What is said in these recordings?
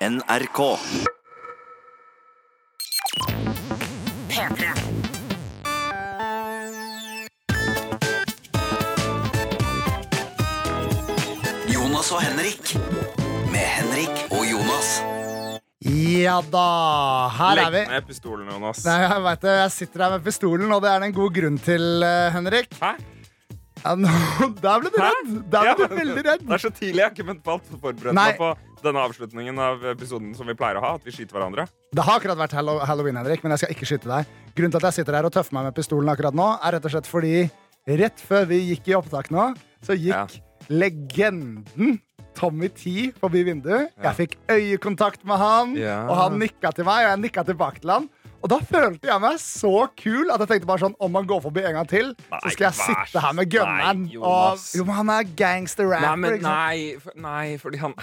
NRK. P3. Jonas og Henrik. Med Henrik og Jonas. Ja da, her er vi. Legg ned pistolen, Jonas. Nei, jeg vet det, jeg sitter her med pistolen, og det er det en god grunn til, eh, Henrik. Hæ? Ja, nå, der ble du redd! Der Ja, ble du veldig redd. Det er så tidlig. Jeg har ikke mentalt forberedt Nei. meg på denne avslutningen av episoden som vi pleier å ha. At vi skyter hverandre. Det har akkurat vært halloween, Henrik, men jeg skal ikke skyte deg. Grunnen til at jeg sitter her og tøffer meg med pistolen akkurat nå, er rett og slett fordi rett før vi gikk i opptak nå, så gikk legenden Tommy T forbi vinduet. Jeg fikk øyekontakt med han, Ja. og han nikka til meg, og jeg nikka tilbake til han. Og da følte jeg meg så kul at jeg tenkte bare sånn om han går forbi en gang til, så skal jeg vær sitte her med gunneren. Nei, Og, jo, men han er gangster rapper. Nei, nei, for, nei fordi han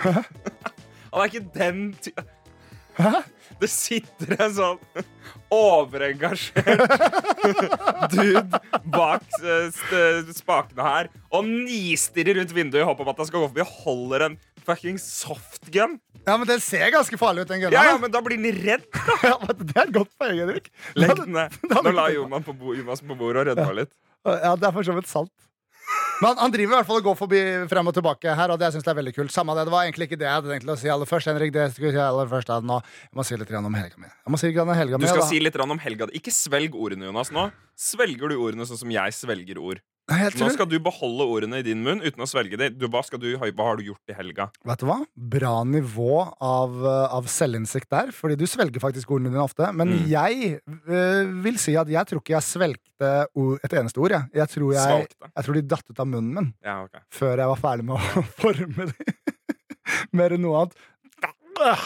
Han er ikke den ty... Det sitter en sånn overengasjert dude bak eh, spakene her og nistirrer rundt vinduet i håp om at han skal gå forbi og holder en fucking softgun. Ja, men Den ser ganske farlig ut, den Ja, ja, men da blir den redd. Ja, men det er et godt poeng, Henrik. Legg den ned. Nå la Jonas på bordet og rødma litt. Ja, det er for så vidt sant. Men han, han driver i hvert fall og går forbi frem og tilbake her, og det synes jeg er veldig kult. Samme det, det var egentlig ikke det jeg hadde tenkt å si aller først. Henrik, det skulle jeg si aller først nå. Jeg må si litt om helga mi. Jeg må si litt om helga mi. Du skal da. si litt om helga. Ikke svelg ordene, Jonas. Nå svelger du ordene sånn som jeg svelger ord. Nå skal du beholde ordene i din munn uten å svelge dem. Du, hva, du, hva har du gjort i helga? Vet du hva? Bra nivå av, uh, av selvinnsikt der, fordi du svelger faktisk ordene dine ofte. Men Mm. jeg øh, vil si at jeg tror ikke jeg svelgte et eneste ord. Jeg, jeg, tror jeg, jeg tror de datt ut av munnen min Ja, okay. før jeg var ferdig med å forme dem. Mer enn noe annet.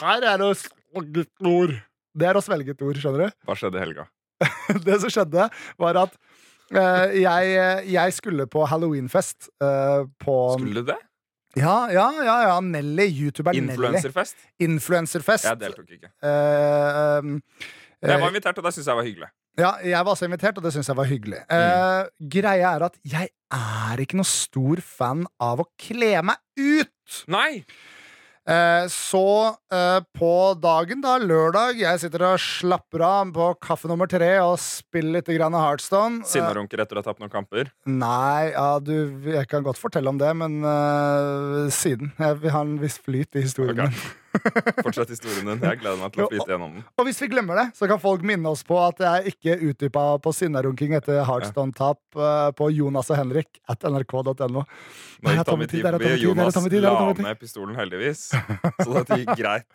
Her er det å svelge et ord. Det er å svelge et ord, skjønner du? Hva skjedde i helga? det som skjedde, var at eh, jeg, jeg skulle på halloweenfest uh, på Skulle du det? Ja, ja, ja, ja. Nelly. YouTuberen Nelly. Influencerfest. Jeg deltok ikke. Uh, uh, Jeg eh, var invitert, og det syns jeg var hyggelig. ja, jeg var også invitert, og det syns jeg var hyggelig. Mm. Uh, greia er at jeg er ikke noe stor fan av å kle meg ut. Nei! Eh, så eh, på dagen, da, lørdag, jeg sitter og slapper av på kaffe nummer tre og spiller litt grann Heartstone. Eh, Sinnarunker etter å ha tapt noen kamper. Nei, ja, du, jeg kan godt fortelle om det, men uh, siden. Jeg vil ha en viss flyt i historien. Ok. Fortsett historien din. Jeg gleder meg til å flyte gjennom den. Og hvis vi glemmer det, så kan folk minne oss på at jeg ikke utdypa på sinnerunking etter Heartstone-tap eh, på Jonas og Henrik at nrk.no. Nå Der gikk Tommy Tommy T, T der forbi. Tommy T, der er Jonas la ned pistolen, heldigvis. Så dette gikk greit.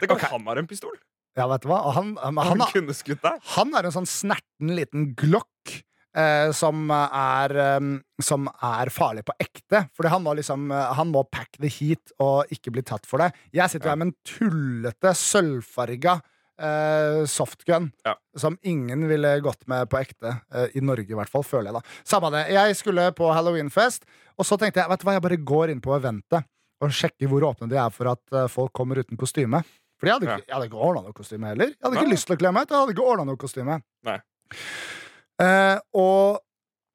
Det kan han har en pistol. Ja, vet du hva? Han, han, Han han er en sånn snerten liten glokk. Eh, som, er, eh, som er farlig på ekte. Fordi han må liksom eh, Han må pack the heat og ikke bli tatt for det. Jeg sitter Ja. her med en tullete, sølvfarga Uh, softgun Ja. som ingen ville gått med på ekte. Uh, I Norge, i hvert fall, føler jeg. da Samme det. Jeg skulle på halloweenfest, og så tenkte jeg vet du hva, jeg bare går inn på eventet og sjekker hvor åpne de er for at uh, folk kommer uten kostyme. For jeg hadde ikke, ja. ikke ordna noe kostyme heller. Jeg hadde ikke lyst til å kle meg ut. Jeg hadde ikke ordnet noe kostyme. Nei. Eh, og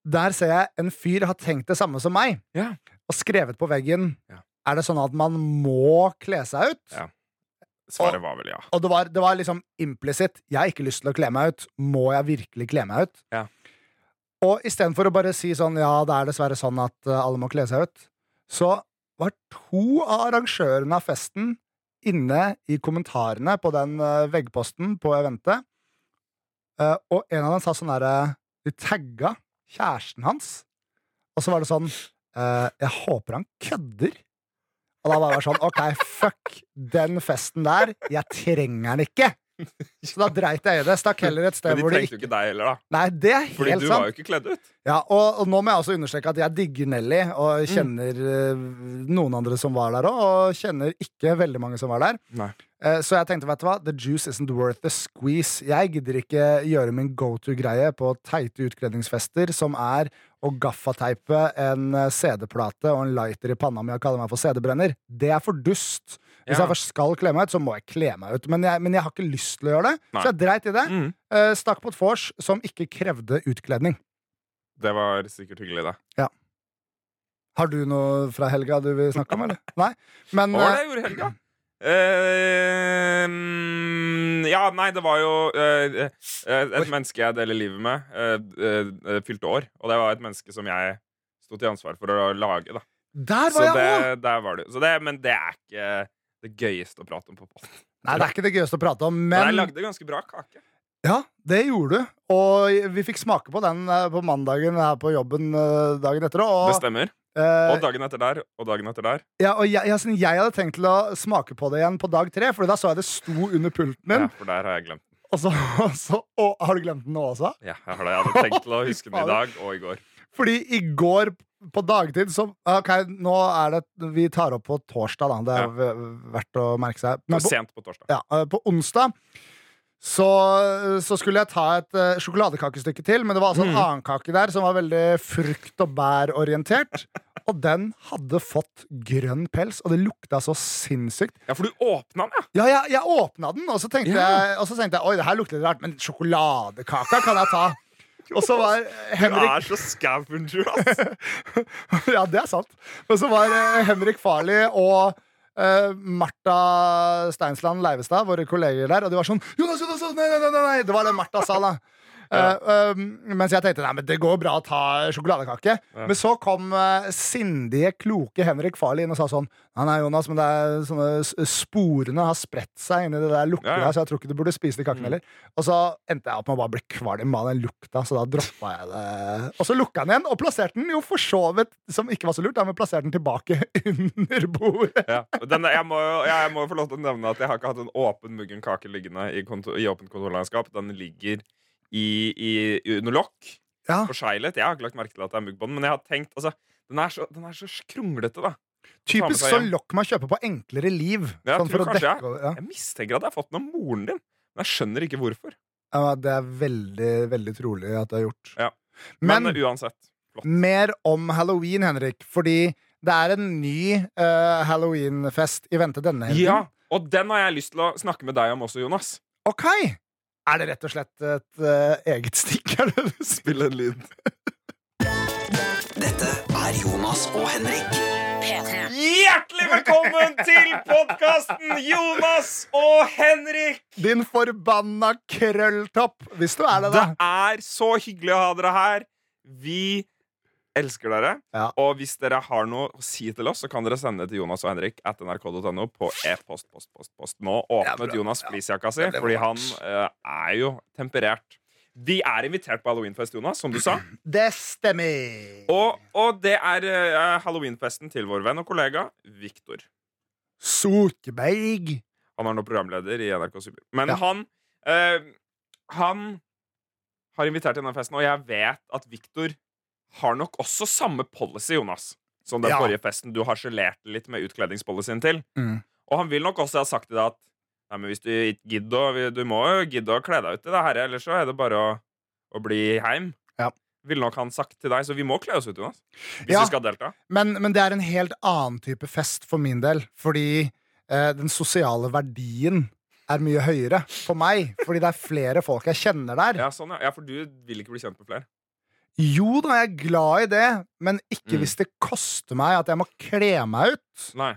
der ser jeg en fyr har tenkt det samme som meg, Ja. og skrevet på veggen Ja. Er det sånn at man må kle seg ut? Ja. Svaret var vel ja. Og det var, det var liksom implisitt. Jeg har ikke lyst til å kle meg ut. Må jeg virkelig kle meg ut? Ja. Og istedenfor å bare si sånn ja, det er dessverre sånn at eh, alle må kle seg ut, så var to av arrangørene av festen inne i kommentarene på den eh, veggposten på eventet. Eh, og en av dem sa sånn derre De tagga kjæresten hans. Og så var det sånn uh, Jeg håper han kødder. Og da var det sånn OK, fuck den festen der. Jeg trenger den ikke. Så da dreit jeg i det. Stakk heller et sted de hvor det trengte jo ikke deg heller, da. Nei, det er Fordi helt du sant. var jo ikke kledd ut. Ja, og, og nå må jeg også understreke at jeg digger Nelly, og Mm. kjenner eh, noen andre som var der òg, og kjenner ikke veldig mange som var der. Nei. Eh, så jeg tenkte, vet du hva, the juice isn't worth the squeeze. Jeg gidder ikke gjøre min go to-greie på teite utkledningsfester, som er å gaffateipe en eh, CD-plate og en lighter i panna mi og kalle meg for CD-brenner. Det er for dust. Hvis Ja. jeg først skal kle meg ut, så må jeg kle meg ut. Men jeg, men jeg har ikke lyst til å gjøre det, Nei. så jeg dreit i det. Mm. Uh, stakk på et vors som ikke krevde utkledning. Det var sikkert hyggelig, det. Har du noe fra helga du vil snakke om, eller? Nei? Men Hva var det jeg gjorde i helga? Mm, ja, nei, det var jo uh, et menneske jeg deler livet med, uh, fylte år. Og det var et menneske som jeg sto til ansvar for å lage. da Der Så var jeg det, òg! der var det. Så det, men det er ikke det gøyeste å prate om på post. Nei, det er ikke det gøyeste å prate om, Men jeg lagde ganske bra kake. ja, det gjorde du. Og vi fikk smake på den eh, på mandagen her på jobben eh, dagen etter. Det stemmer. eh, Og dagen etter der, og dagen etter der. ja, og jeg, jeg, jeg hadde tenkt til å smake på det igjen på dag tre, for da så jeg det sto under pulten min. Ja, for der har jeg glemt den. Og så, og så og, Har du glemt den nå også? Ja, jeg har det. Jeg hadde tenkt til å huske den i dag og i går. Fordi i går på dagtid så Ok, nå er det Vi tar opp på torsdag, da. Det er Ja. verdt å merke seg. Men på, sent på torsdag. ja, eh, på onsdag så, så skulle jeg ta et uh, sjokoladekakestykke til, men det var altså en Mm. annen kake der som var veldig frukt- og bærorientert. Og den hadde fått grønn pels, og det lukta så sinnssykt. Ja, for du åpna den, ja. Ja, jeg, jeg åpna den, og så, tenkte Ja. jeg, og så tenkte jeg Oi, det her lukter litt rart, men sjokoladekaka kan jeg ta. Og så var Du er så scavenger, ass. Ja, det er sant. Men så var eh, Henrik Farley og uh, Marta Steinsland Leivestad, våre kolleger der, og de var sånn Jonas, Jonas, nei, nei, nei, nei. Det var det Martha sa, da. Um, mens jeg tenkte nei, men det går bra å ta sjokoladekake. Men så kom uh, sindige, kloke Henrik Farley inn og sa sånn Nei, nei, Jonas, men det er sånne sporene har spredt seg inni det der lukta, Ja, så jeg tror ikke du burde spise de kakene Mm. heller. Og så endte jeg opp med å bare bli kvalm av den lukta, så da droppa jeg det. Og så lukka den igjen, og plasserte den jo for så vidt, som ikke var så lurt, da, men plasserte den tilbake under bordet. Ja. Den, jeg, må, jo- jeg må få lov til å nevne at jeg har ikke hatt en åpen muggen kake liggende i, kontor, i åpent kontorlandskap. Den ligger i, i, under lokk, Ja. forseglet. Jeg har ikke lagt merke til at det er mugg på den, men jeg har tenkt altså, den, er så, den er så kronglete, da. Typisk sånn lokk man kjøper på enklere liv. Ja, jeg sånn for å dekke over- ja. Jeg mistenker at jeg har fått den av moren din, men jeg skjønner ikke hvorfor. ja, Det er veldig, veldig trolig at det er gjort. Ja. Men, Men uansett. Flott. mer om halloween, Henrik, fordi det er en ny uh, halloweenfest i vente denne helgen. Ja, og den har jeg lyst til å snakke med deg om også, Jonas. Ok! Er det rett og slett et uh, eget stikk? Er det du sier? Spill en lyd. Dette er Jonas og Henrik. Hjertelig velkommen til podkasten Jonas og Henrik! Din forbanna krølltopp, hvis du er det, da. Det er så hyggelig å ha dere her. Vi elsker dere. Ja. Og hvis dere har noe å si til oss, så kan dere sende det til Jonas og Henrik at nrk.no på e-post. post, post, post. Nå åpnet. Jonas Ja. fleecejakka si, fordi han eh, er jo temperert. Vi er invitert på halloweenfest, Jonas, som du sa. Det stemmer. Og, og det er uh, halloweenfesten til vår venn og kollega Viktor. Sokeberg. Han er nå programleder i NRK Super. Men Ja. han uh, Han har invitert til denne festen, og jeg vet at Viktor har nok også samme policy, Jonas, som den Ja. forrige festen du harselerte litt med utkledningspolicyen til. Mm. Og han vil nok også ha sagt til deg at Nei, men hvis du ikke gidder Du må jo gidde å kle deg ut i det her, ellers så er det bare å, å bli heim. Ja. Ville nok han sagt til deg, så vi må kle oss ut, Jonas. Hvis Ja. vi skal delta. Men, men det er en helt annen type fest for min del. Fordi eh, den sosiale verdien er mye høyere for meg. Fordi det er flere folk jeg kjenner der. Ja, sånn, ja. ja, for du vil ikke bli kjent med flere. Jo da, jeg er glad i det, men ikke Mm. hvis det koster meg at jeg må kle meg ut. Nei.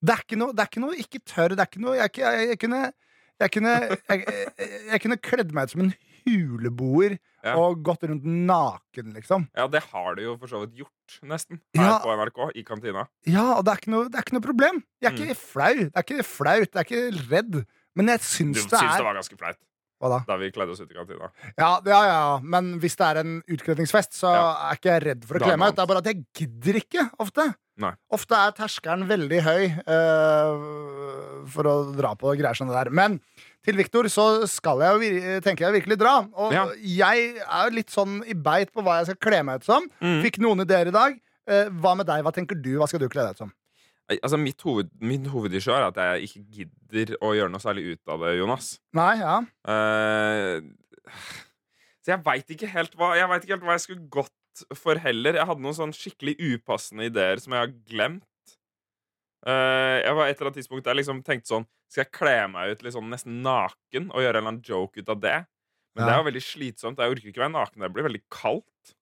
Det er ikke noe, det er ikke noe ikke tørr. Det er ikke noe Jeg, jeg, jeg kunne Jeg kunne, jeg, kunne kledd meg ut som en huleboer Ja. og gått rundt naken, liksom. Ja, det har du jo for så vidt gjort, nesten. Ja. Her på NRK, i kantina. Ja, og det er ikke noe, det er ikke noe problem. Jeg er Mm. ikke flau. Det er ikke flaut. Jeg er ikke redd. Men jeg Du syns syns det det er var ganske flaut Hva da? da vi kledde oss ut i kantina. Ja, ja, ja, men hvis det er en utkledningsfest, så Ja. er ikke jeg redd for å kle meg ut. Det er bare at jeg gidder ikke ofte. Nei. Ofte er terskelen veldig høy uh, for å dra på greier som det der. Men til Viktor så skal jeg jo tenker jeg virkelig dra. Og Ja. jeg er jo litt sånn i beit på hva jeg skal kle meg ut som. Mm. Fikk noen ideer i dag. Uh, hva med deg? Hva tenker du? Hva skal du kle deg ut som? Altså, mitt hoved, min hovedissue er at jeg ikke gidder å gjøre noe særlig ut av det, Jonas. Nei, ja. Uh, så jeg veit ikke helt hva Jeg vet ikke helt hva jeg skulle gått for heller. Jeg hadde noen sånn skikkelig upassende ideer som jeg har glemt. Uh, jeg var et eller annet tidspunkt der jeg liksom tenkte sånn Skal jeg kle meg ut sånn nesten naken og gjøre en eller annen joke ut av det? Men det er jo veldig slitsomt. Jeg orker ikke være naken. Det blir veldig kaldt.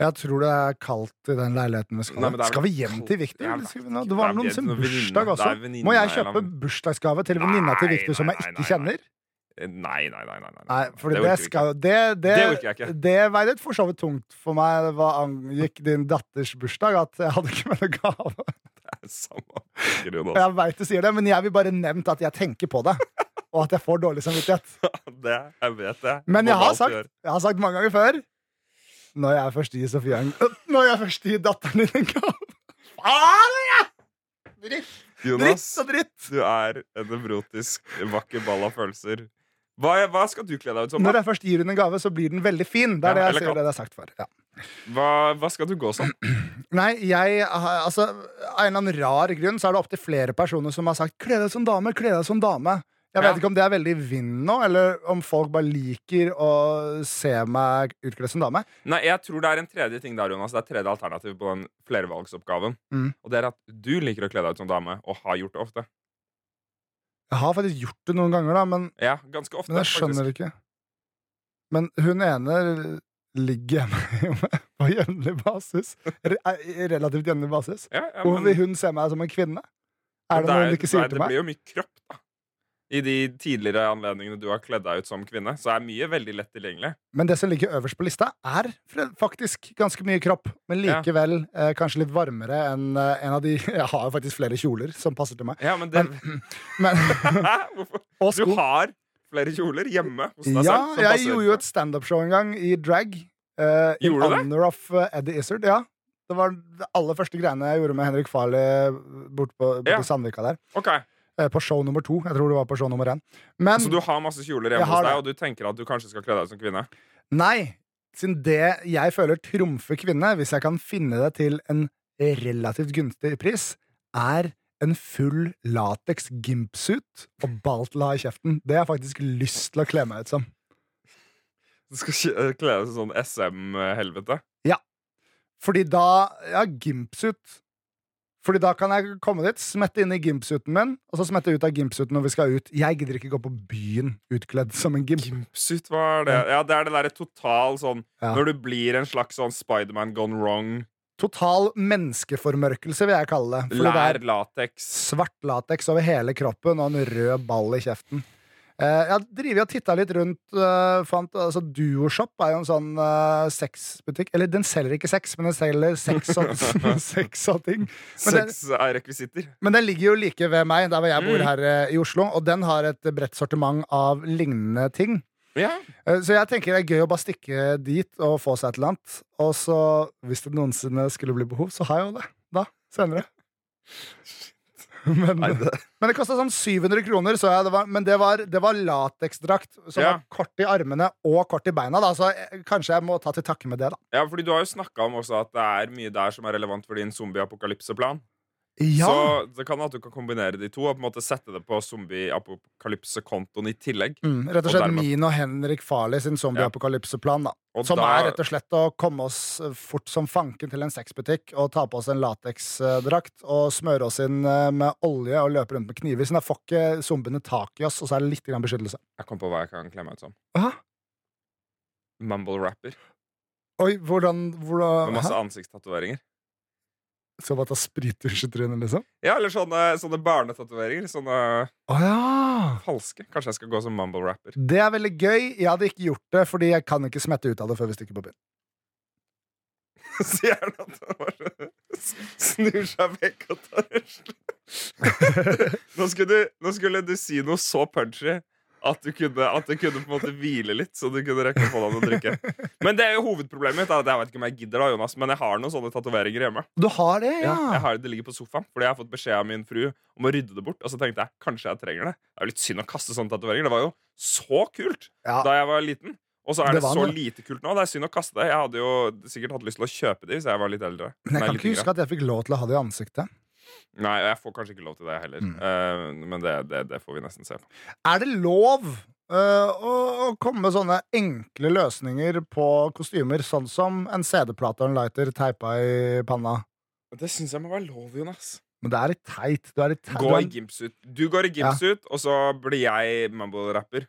Jeg tror det er kaldt i den leiligheten vi skal Nei, det Skal vi hjem til Victor? Ja, det Det var noen sin venninne. bursdag også. Må jeg kjøpe bursdagsgave til venninna til Victor som jeg ikke kjenner? Eh, Nei, nei, nei. nei, nei. For det, vi skal. Det, det, Det orker jeg ikke. det veide for så vidt tungt for meg hva angikk din datters bursdag, at jeg hadde ikke med noe gave. Det er samme. Jeg veit du sier det, men jeg vil bare nevnt at jeg tenker på det. Og at jeg får dårlig samvittighet. Det, jeg vet det. Men jeg har sagt, jeg har sagt mange ganger før Når jeg først gir Sofie en Når jeg først gir datteren din en gave Faen! ja! Dritt, dritt og dritt! du er en nevrotisk, vakker ball av følelser. Hva, hva skal du kle deg ut som? Når jeg først gir henne en gave, så blir den veldig fin. Det er Ja, det jeg sier, det jeg har sagt før. Ja. Hva, hva skal du gå som? Nei, jeg Altså, av en eller annen rar grunn så er det opptil flere personer som har sagt 'kle deg som dame', kle deg som dame. Jeg vet Ja. ikke om det er veldig i vinden nå, eller om folk bare liker å se meg utkledd som dame. Nei, jeg tror det er en tredje ting der, Jonas. Det er tredje alternativ på den flervalgsoppgaven. Mm. Og det er at du liker å kle deg ut som dame, og har gjort det ofte. Jeg har faktisk gjort det noen ganger, da, men, Ja, ofte. men jeg skjønner det ikke. Men hun ene ligger hjemme med på jevnlig basis. Eh, relativt jevnlig basis. Ja, ja, Hvorfor vil hun se meg som en kvinne? Er det noe hun ikke sier nei, til Det blir jo mye kropp, da. I de tidligere anledningene du har kledd deg ut som kvinne, så er mye veldig lett tilgjengelig. Men det som ligger øverst på lista, er faktisk ganske mye kropp. Men likevel eh, kanskje litt varmere enn eh, en av de Jeg har jo faktisk flere kjoler som passer til meg. Ja, men det Men, Hæ? Hvorfor? sko. Du har flere kjoler hjemme hos deg Ja, selv? Ja, jeg gjorde jo et standup-show en gang i drag. eh, det? honor of eh, Eddie Izzard. Ja. Det var de aller første greiene jeg gjorde med Henrik Farley borte på, bort Ja. i Sandvika der. Ok, Eh, på show nummer to. Jeg tror det var på show nummer én. Men Så du har masse kjoler hjemme hos deg, og du tenker at du kanskje skal kle deg som kvinne? Nei, siden det jeg føler trumfer kvinne, hvis jeg kan finne det til en relativt gunstig pris, er en full lateks gimpsuit og baltla i kjeften. Det har jeg faktisk lyst til å kle meg ut som. Du skal kle deg som sånn SM-helvete? Fordi da Ja, gimpsuit. Fordi da kan jeg komme dit, smette inn i gimpsuiten min, og så smette ut av gimpsuiten når vi skal ut. Jeg gidder ikke gå på byen utkledd som en gimp. Gimpsuit, hva er det? Ja, det er det derre total sånn Ja. Når du blir en slags sånn Spiderman gone wrong, Total menneskeformørkelse, vil jeg kalle det. Fordi lær lateks svart lateks over hele kroppen og en rød ball i kjeften. Eh, jeg har drivet og titta litt rundt. eh, fant, altså Duoshop er jo en sånn uh, sexbutikk. Eller den selger ikke sex, men den selger sex og, sex og ting. Men den, Sex er rekvisitter. men den ligger jo like ved meg, der hvor jeg bor Mm. her i Oslo. Og den har et bredt sortiment av lignende ting. Ja. Så jeg tenker det er gøy å bare stikke dit og få seg et eller annet. Og så, hvis det noensinne skulle bli behov, så har jeg jo det. Da. Senere. Men, Nei, det, men det kosta sånn 700 kroner, så jeg det var, men det var, det var lateksdrakt som Ja. var kort i armene og kort i beina. Da, så jeg, kanskje jeg må ta til takke med det, da. ja, fordi du har jo snakka om også at det er mye der som er relevant for din zombie-apokalypseplan. Ja, Så det kan at du kan kombinere de to og på en måte sette det på zombie-apokalypse-kontoen i tillegg. mm, Rett og og slett dermed- min og Henrik Farley sin zombie-apokalypse-plan, da Og Som da- er rett og slett å komme oss eh, fort som fanken til en sexbutikk og ta på oss en lateksdrakt og smøre oss inn eh, med olje og løpe rundt med kniver. Så da får ikke zombiene tak i oss, og så er det litt grann beskyttelse. Jeg kom på hva jeg kan kle meg ut som. Hæ? Mumble-rapper. Oi, hvordan, hvordan Med masse ansiktstatoveringer. Så bare ta sprittusj i trynet, liksom? Ja, eller sånne, sånne barnetatoveringer. Sånne oh, ja! falske. Kanskje jeg skal gå som mumble-rapper. Det er veldig gøy. Jeg hadde ikke gjort det, fordi jeg kan ikke smette ut av det før vi stikker på byen. Sier han at han bare snur seg vekk og tar en slurk. nå, skulle du, nå skulle du si noe så punchy at du kunne, at du kunne på en måte hvile litt, så du kunne rekke å få deg noe drikke. Men det er jo hovedproblemet mitt. Jeg vet ikke om jeg gidder, da, Jonas men jeg har noen sånne tatoveringer hjemme. Du har det, ja? Ja, jeg har, det ligger på sofaen Fordi jeg har fått beskjed av min fru om å rydde det bort. Og så tenkte jeg kanskje jeg trenger det. Det er litt synd å kaste sånne tatoveringer. Det var jo så kult Ja. da jeg var liten. Og så er Det det, så lite kult nå. Det er synd å kaste det. Jeg hadde jo sikkert hatt lyst til å kjøpe det hvis jeg var litt eldre. Men jeg Nei, kan ikke huske at jeg fikk lov til å ha det i ansiktet. Nei, jeg får kanskje ikke lov til det heller. Mm. Uh, men det, det, det får vi nesten se på. Er det lov uh, å, å komme med sånne enkle løsninger på kostymer, sånn som en CD-plate og en lighter teipa i panna? Det syns jeg må være lov, Jonas. Men det er litt teit. Du er, litt teit. Gå i gimpsuit. Du går i gimpsuit, og så blir jeg mumble-rapper.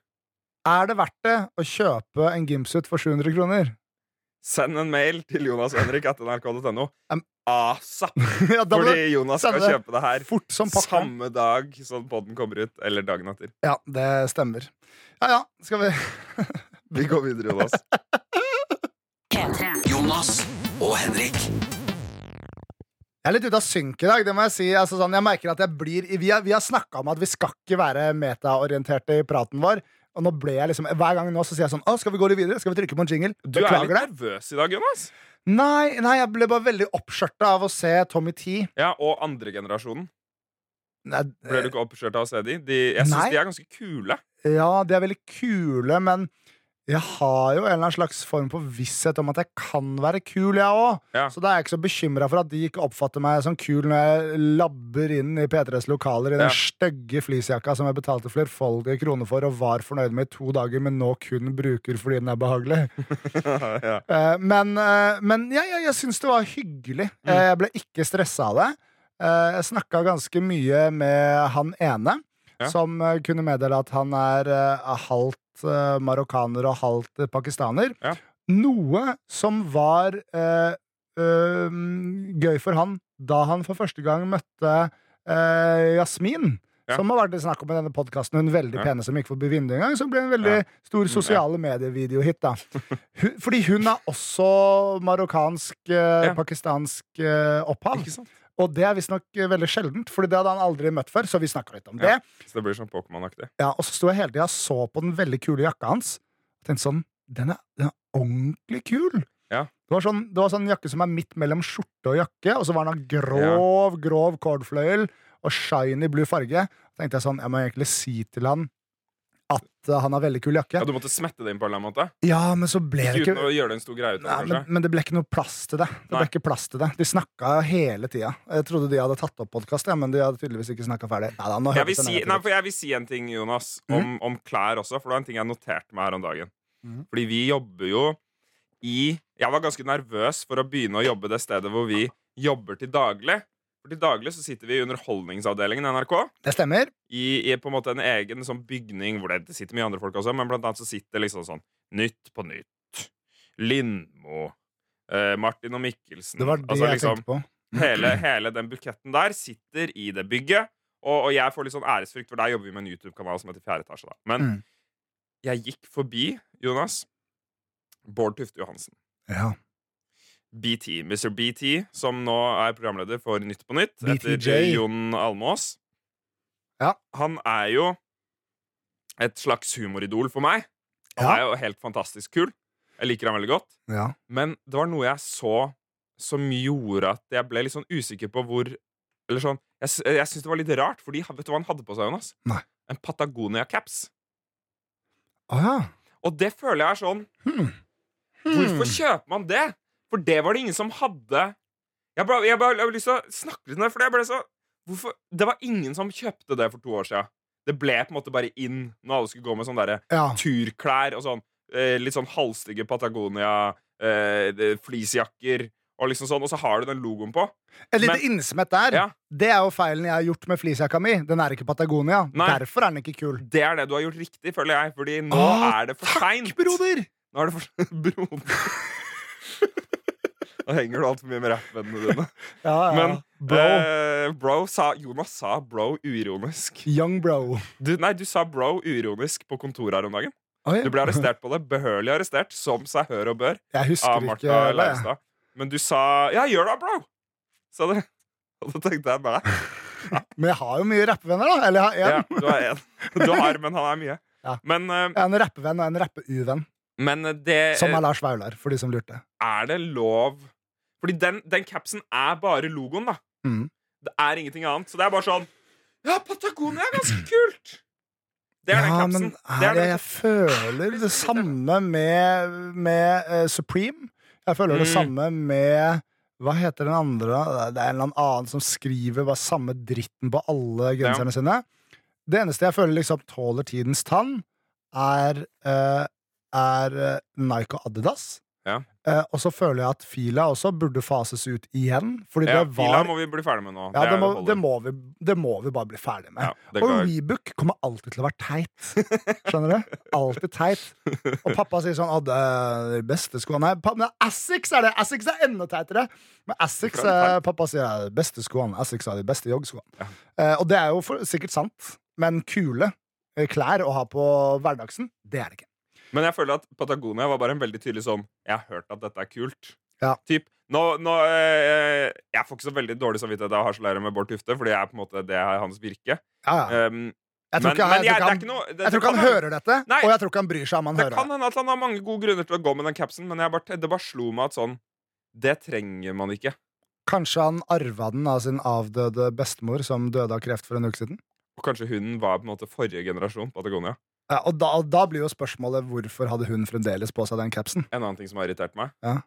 er det verdt det å kjøpe en gymsuit for 700 kroner? Send en mail til jonashenrik.nrk.no. Um, ASAP! ja, da må Fordi Jonas skal det kjøpe det her fort som samme dag som podden kommer ut. Eller dagen etter. Ja, det stemmer. Ja ja, skal vi Vi går videre, Jonas. Jonas og Henrik. Jeg er litt ute av synk i dag. det må Jeg si altså sånn, Jeg merker at jeg blir Vi har, vi har snakka om at vi skal ikke være metaorienterte i praten vår. Og nå ble jeg liksom Hver gang nå så sier jeg sånn skal vi gå litt videre? Skal vi trykke på en jingle? Du er litt nervøs i dag, Jonas. Nei, nei, jeg ble bare veldig oppskjørta av å se Tommy T. Ja, Og andregenerasjonen. Ble du ikke oppskjørt av å se de? de jeg syns de er ganske kule. Ja, de er veldig kule, men jeg har jo en eller annen slags form for visshet om at jeg kan være kul, jeg òg. Ja. Så da er jeg ikke så bekymra for at de ikke oppfatter meg som kul når jeg labber inn i P3s lokaler i den Ja. stygge fleecejakka som jeg betalte flerfoldige kroner for og var fornøyd med i to dager, men nå kun bruker fordi den er behagelig. ja. Eh, men, eh, men ja, ja, jeg syns det var hyggelig. Mm. Eh, jeg ble ikke stressa av det. Jeg snakka ganske mye med han ene, Ja. som kunne meddele at han er halvt eh, marokkaner og halvt eh, pakistaner. Ja. Noe som var eh, eh, gøy for han da han for første gang møtte eh, Jasmin. Ja. Som har vært snakk om i denne podkasten. Hun veldig Ja. pene som gikk forbi vinduet en gang. Som ble en veldig Ja. stor ja. sosiale medievideohit. Fordi hun er også marokkansk, eh, eh, opphav. Ikke sant? Og det er visstnok eh, veldig sjeldent, Fordi det hadde han aldri møtt før. Så vi snakka litt om Ja. det. Så det blir sånn Pokémon-aktig. Ja, og så sto jeg hele tida og så på den veldig kule jakka hans. Og tenkte sånn Den er, den er ordentlig kul! Ja. Det var, sånn, det var sånn jakke som er midt mellom skjorte og jakke, og så var den av grov, grov cordfløyel og shiny blue farge. Da tenkte jeg sånn, jeg må egentlig si til han at eh, han har veldig kul jakke. Ja, Du måtte smette det inn på en eller annen måte? Ja, men så ble det Ikke ikke uten å gjøre det en stor greie ut Nei, men, men det ble ikke noe plass til det. Det ble Nei. ikke plass til det De snakka hele tida. Jeg trodde de hadde tatt opp podkast, ja, men de hadde tydeligvis ikke snakka ferdig. Nei, da, Jeg vil, si, nei, jeg vil si en ting, Jonas, om, om klær også. For det var en ting jeg noterte meg her om dagen. Mm. Fordi vi jobber jo i Jeg var ganske nervøs for å begynne å jobbe det stedet hvor vi jobber til daglig. For til daglig så sitter vi i Underholdningsavdelingen i NRK. Det stemmer. I, i på en måte en egen sånn bygning hvor det sitter mye andre folk også, men blant annet så sitter liksom sånn Nytt på Nytt, Lindmo, eh, Martin og Mikkelsen Det var det Altså jeg liksom tenkte på. hele, hele den buketten der sitter i det bygget. Og, og jeg får litt sånn æresfrykt, for der jobber vi med en YouTube-kanal som heter Fjerde etasje. Da. Men Mm. jeg gikk forbi, Jonas, Bård Tufte Johansen. Ja. BT, Mr. BT, som nå er programleder for Nytt på Nytt BTJ. etter Jon Almås. Ja. Han er jo et slags humoridol for meg. Han Ja. er jo helt fantastisk kul. Jeg liker han veldig godt. ja. Men det var noe jeg så som gjorde at jeg ble litt sånn usikker på hvor Eller sånn Jeg, jeg syns det var litt rart, Fordi vet du hva han hadde på seg, Jonas? Nei. En Patagonia-caps. Ah, ja. Og det føler jeg er sånn Hmm. Hvorfor kjøper man det? For det var det ingen som hadde. Jeg bare, jeg bare jeg har lyst til å snakke litt om det, for jeg ble så Hvorfor? Det var ingen som kjøpte det for to år siden. Det ble på en måte bare inn når alle skulle gå med sånne der ja. turklær og sånn. Eh, litt sånn halvstygge Patagonia, eh, fleecejakker og liksom sånn, og så har du den logoen på. Et lite innsmett der. Ja. Det er jo feilen jeg har gjort med fleecejakka mi. Den er ikke Patagonia. Nei. Derfor er den ikke kul. Det er det du har gjort riktig, føler jeg. Fordi nå Åh, er det for seint. Takk, broder! Nå er det for Broder. Nå henger du altfor mye med rappvennene dine. Ja, ja. Men bro. eh, bro sa, Jonas sa bro uironisk. Young bro. Du, nei, du sa bro uironisk på kontoret her om dagen. Oi. Du ble arrestert på det. Behørig arrestert, som seg hør og bør, Jeg husker av Martha det. Leivstad. Men du sa 'ja, gjør det, bro', sa du. Og da tenkte jeg bare Men jeg har jo mye rappevenner, da. Eller jeg har Ja, du har én. Du har, men han er mye. Ja. Men, uh, Jeg er en rappevenn og en rappe-uvenn. men Som er Lars Vaular, for de som lurte. Er det lov Fordi den, den capsen er bare logoen, da. Mm. Det er ingenting annet. Så det er bare sånn Ja, Patagonia er ganske kult! Det er den capsen. men Det er det, jeg føler det samme med, med uh, Supreme. Jeg føler det Mm. samme med Hva heter den andre? Det er en eller annen som skriver bare samme dritten på alle genserne sine. Det eneste jeg føler liksom tåler tidens tann, er, eh, er eh, Nike og Adidas. Eh, og så føler jeg at fila også burde fases ut igjen. Fordi Ja, det Fila må vi bli ferdig med nå. ja, det, må, det, må vi, det må vi bare bli ferdig med. Ja, og. Rebook kommer alltid til å være teit. Skjønner du? Alltid teit. Og pappa sier sånn det er de beste skoene. Nei, men Asics er det! Asics er enda teitere! Men det eh, pappa sier er de beste skoene. Asics er de beste joggskoene. Ja. Uh, og det er jo for, sikkert sant, men kule klær å ha på hverdagsen, det er det ikke. Men jeg føler at Patagonia var bare en veldig tydelig sånn Jeg har hørt at dette er kult. Ja. Typ, nå, nå, eh, jeg får ikke så veldig dårlig samvittighet av å harselere med Bård Tufte, Fordi jeg er på en måte det er hans virke. Ja, ja. Um, Jeg tror men, ikke, jeg, det noe det, jeg tror det ikke han hører dette, Nei. og jeg tror ikke han bryr seg om han Det hører kan hende at han har mange gode grunner til å gå med den capsen, men jeg bare, det bare slo meg at sånn Det trenger man ikke. Kanskje han arva den av sin avdøde bestemor, som døde av kreft for en uke siden? Og kanskje hun var på en måte forrige generasjon Patagonia. Ja, og, da, da blir jo spørsmålet hvorfor hadde hun fremdeles på seg den capsen? En annen ting som har irritert meg. Ja.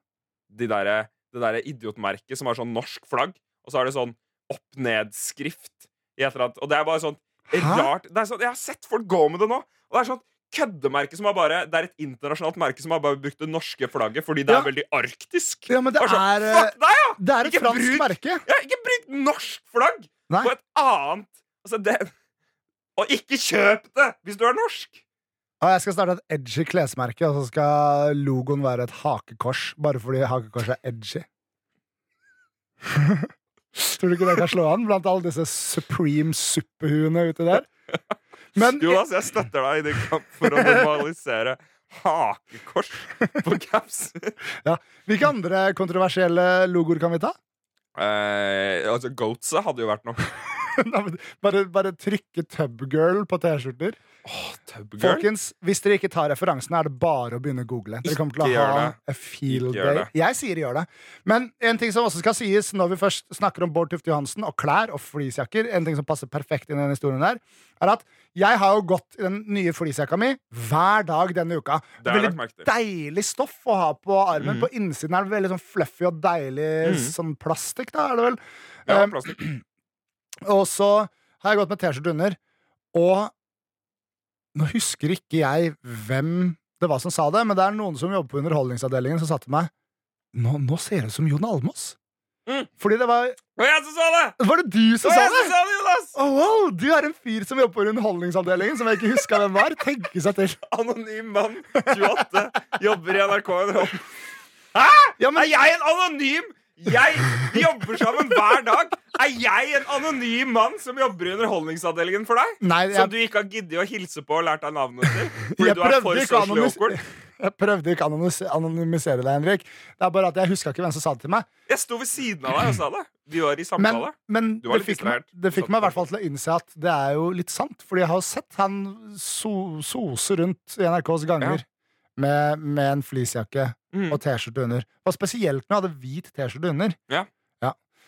De der, det derre idiotmerket som har sånn norsk flagg, og så er det sånn opp-ned-skrift i et eller annet. Og det er bare sånn Hæ? rart. Det sånn, jeg har sett folk gå med det nå, og det er sånn køddemerke som har bare Det er et internasjonalt merke som har bare brukt det norske flagget fordi det Ja. er veldig arktisk. Ja, men det Bare sånn, er, Fuck deg, ja! det er et Ikke fransk bruk- merke. Ja, ikke brukt norsk flagg Nei. på et annet Altså, det Og ikke kjøp det hvis du er norsk! Og jeg skal starte et edgy klesmerke, og så skal logoen være et hakekors. Bare fordi hakekors er edgy. Tror du ikke det kan slå an blant alle disse Supreme suppehuene ute der? Men Jonas, jeg støtter deg i din kamp for å normalisere hakekors på caps. hvilke andre kontroversielle logoer kan vi ta? Eh, altså, Goatsa hadde jo vært noe. Bare, bare trykke Tubgirl på T-skjorter. Tubgirl? Folkens, hvis dere ikke tar referansene, er det bare å begynne å google. Dere kommer til å ha a field day. Jeg sier gjør det. Men en ting som også skal sies når vi først snakker om Bård Tufte Johansen og klær og fleecejakker, en ting som passer perfekt inn i den historien der, er at jeg har jo gått i den nye fleecejakka mi hver dag denne uka. Det er veldig deilig stoff å ha på armen. Mm. På innsiden er det veldig sånn fluffy og deilig mm. sånn plastikk, da, er det vel. Ja, Um, plastikk. Og så har jeg gått med T-skjorte under, og nå husker ikke jeg hvem det var som sa det, men det er noen som jobber på Underholdningsavdelingen som sa til meg Nå, nå ser det ut som Jon Almås. Mm. Fordi det var Det var jeg som sa det! Var det du Det som var sa jeg det? som sa det, Jonas! Oh, wow, du er en fyr som jobber på Underholdningsavdelingen, som jeg ikke huska hvem var. Tenke seg til. Anonym mann, 28, jobber i NRK. Ja, men, Er jeg en anonym? Jeg, Vi jobber sammen hver dag. Er jeg en anonym mann som jobber i Underholdningsavdelingen for deg? nei, Som du ikke har giddet å hilse på og lært deg navnet til? Fordi Jeg du er prøvde for ikke å socially awkward? jeg prøvde ikke å anonymisere deg, Henrik. Det er bare at jeg huska ikke hvem som sa det til meg. Jeg sto ved siden av deg og sa det. Vi var i Men, samtale. men var det, fikk meg, det fikk meg i hvert fall til å innse at det er jo litt sant. Fordi jeg har sett han so sose rundt i NRKs ganger med, med en fleecejakke Mm. og T-skjorte under. Og spesielt når jeg hadde hvit T-skjorte under.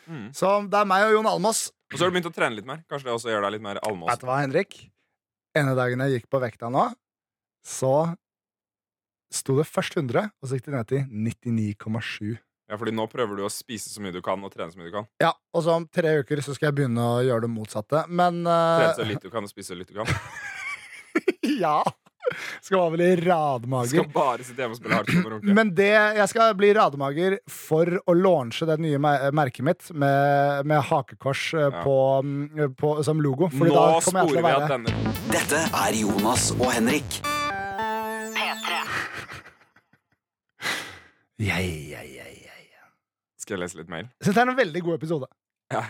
Mm. Så det er meg og Jon Almås. Og så har du begynt å trene litt mer. Kanskje det også gjør deg litt mer Vet du hva, Henrik? Ene dagen jeg gikk på vekta nå, så sto det først 100, og så gikk det ned til 99,7. Ja, fordi nå prøver du å spise så mye du kan, og trene så mye du kan. Ja, og så om tre uker så skal jeg begynne å gjøre det motsatte. Men Trene eh, så litt du kan, og spise så litt du kan. ja! Skal være vel i radmager. Skal bare sitte hjemme og spille hardcore. Men det, jeg skal bli rademager for å launche det nye merket mitt med, med hakekors eh, Ja. på, mm, på, som logo. Fordi Nå da kommer jeg sporer til å vi av denne. Dette er Jonas og Henrik. P3. Jeg, jeg, jeg, jeg. Skal jeg lese litt mail? Jeg syns det er en veldig god episode. Ja.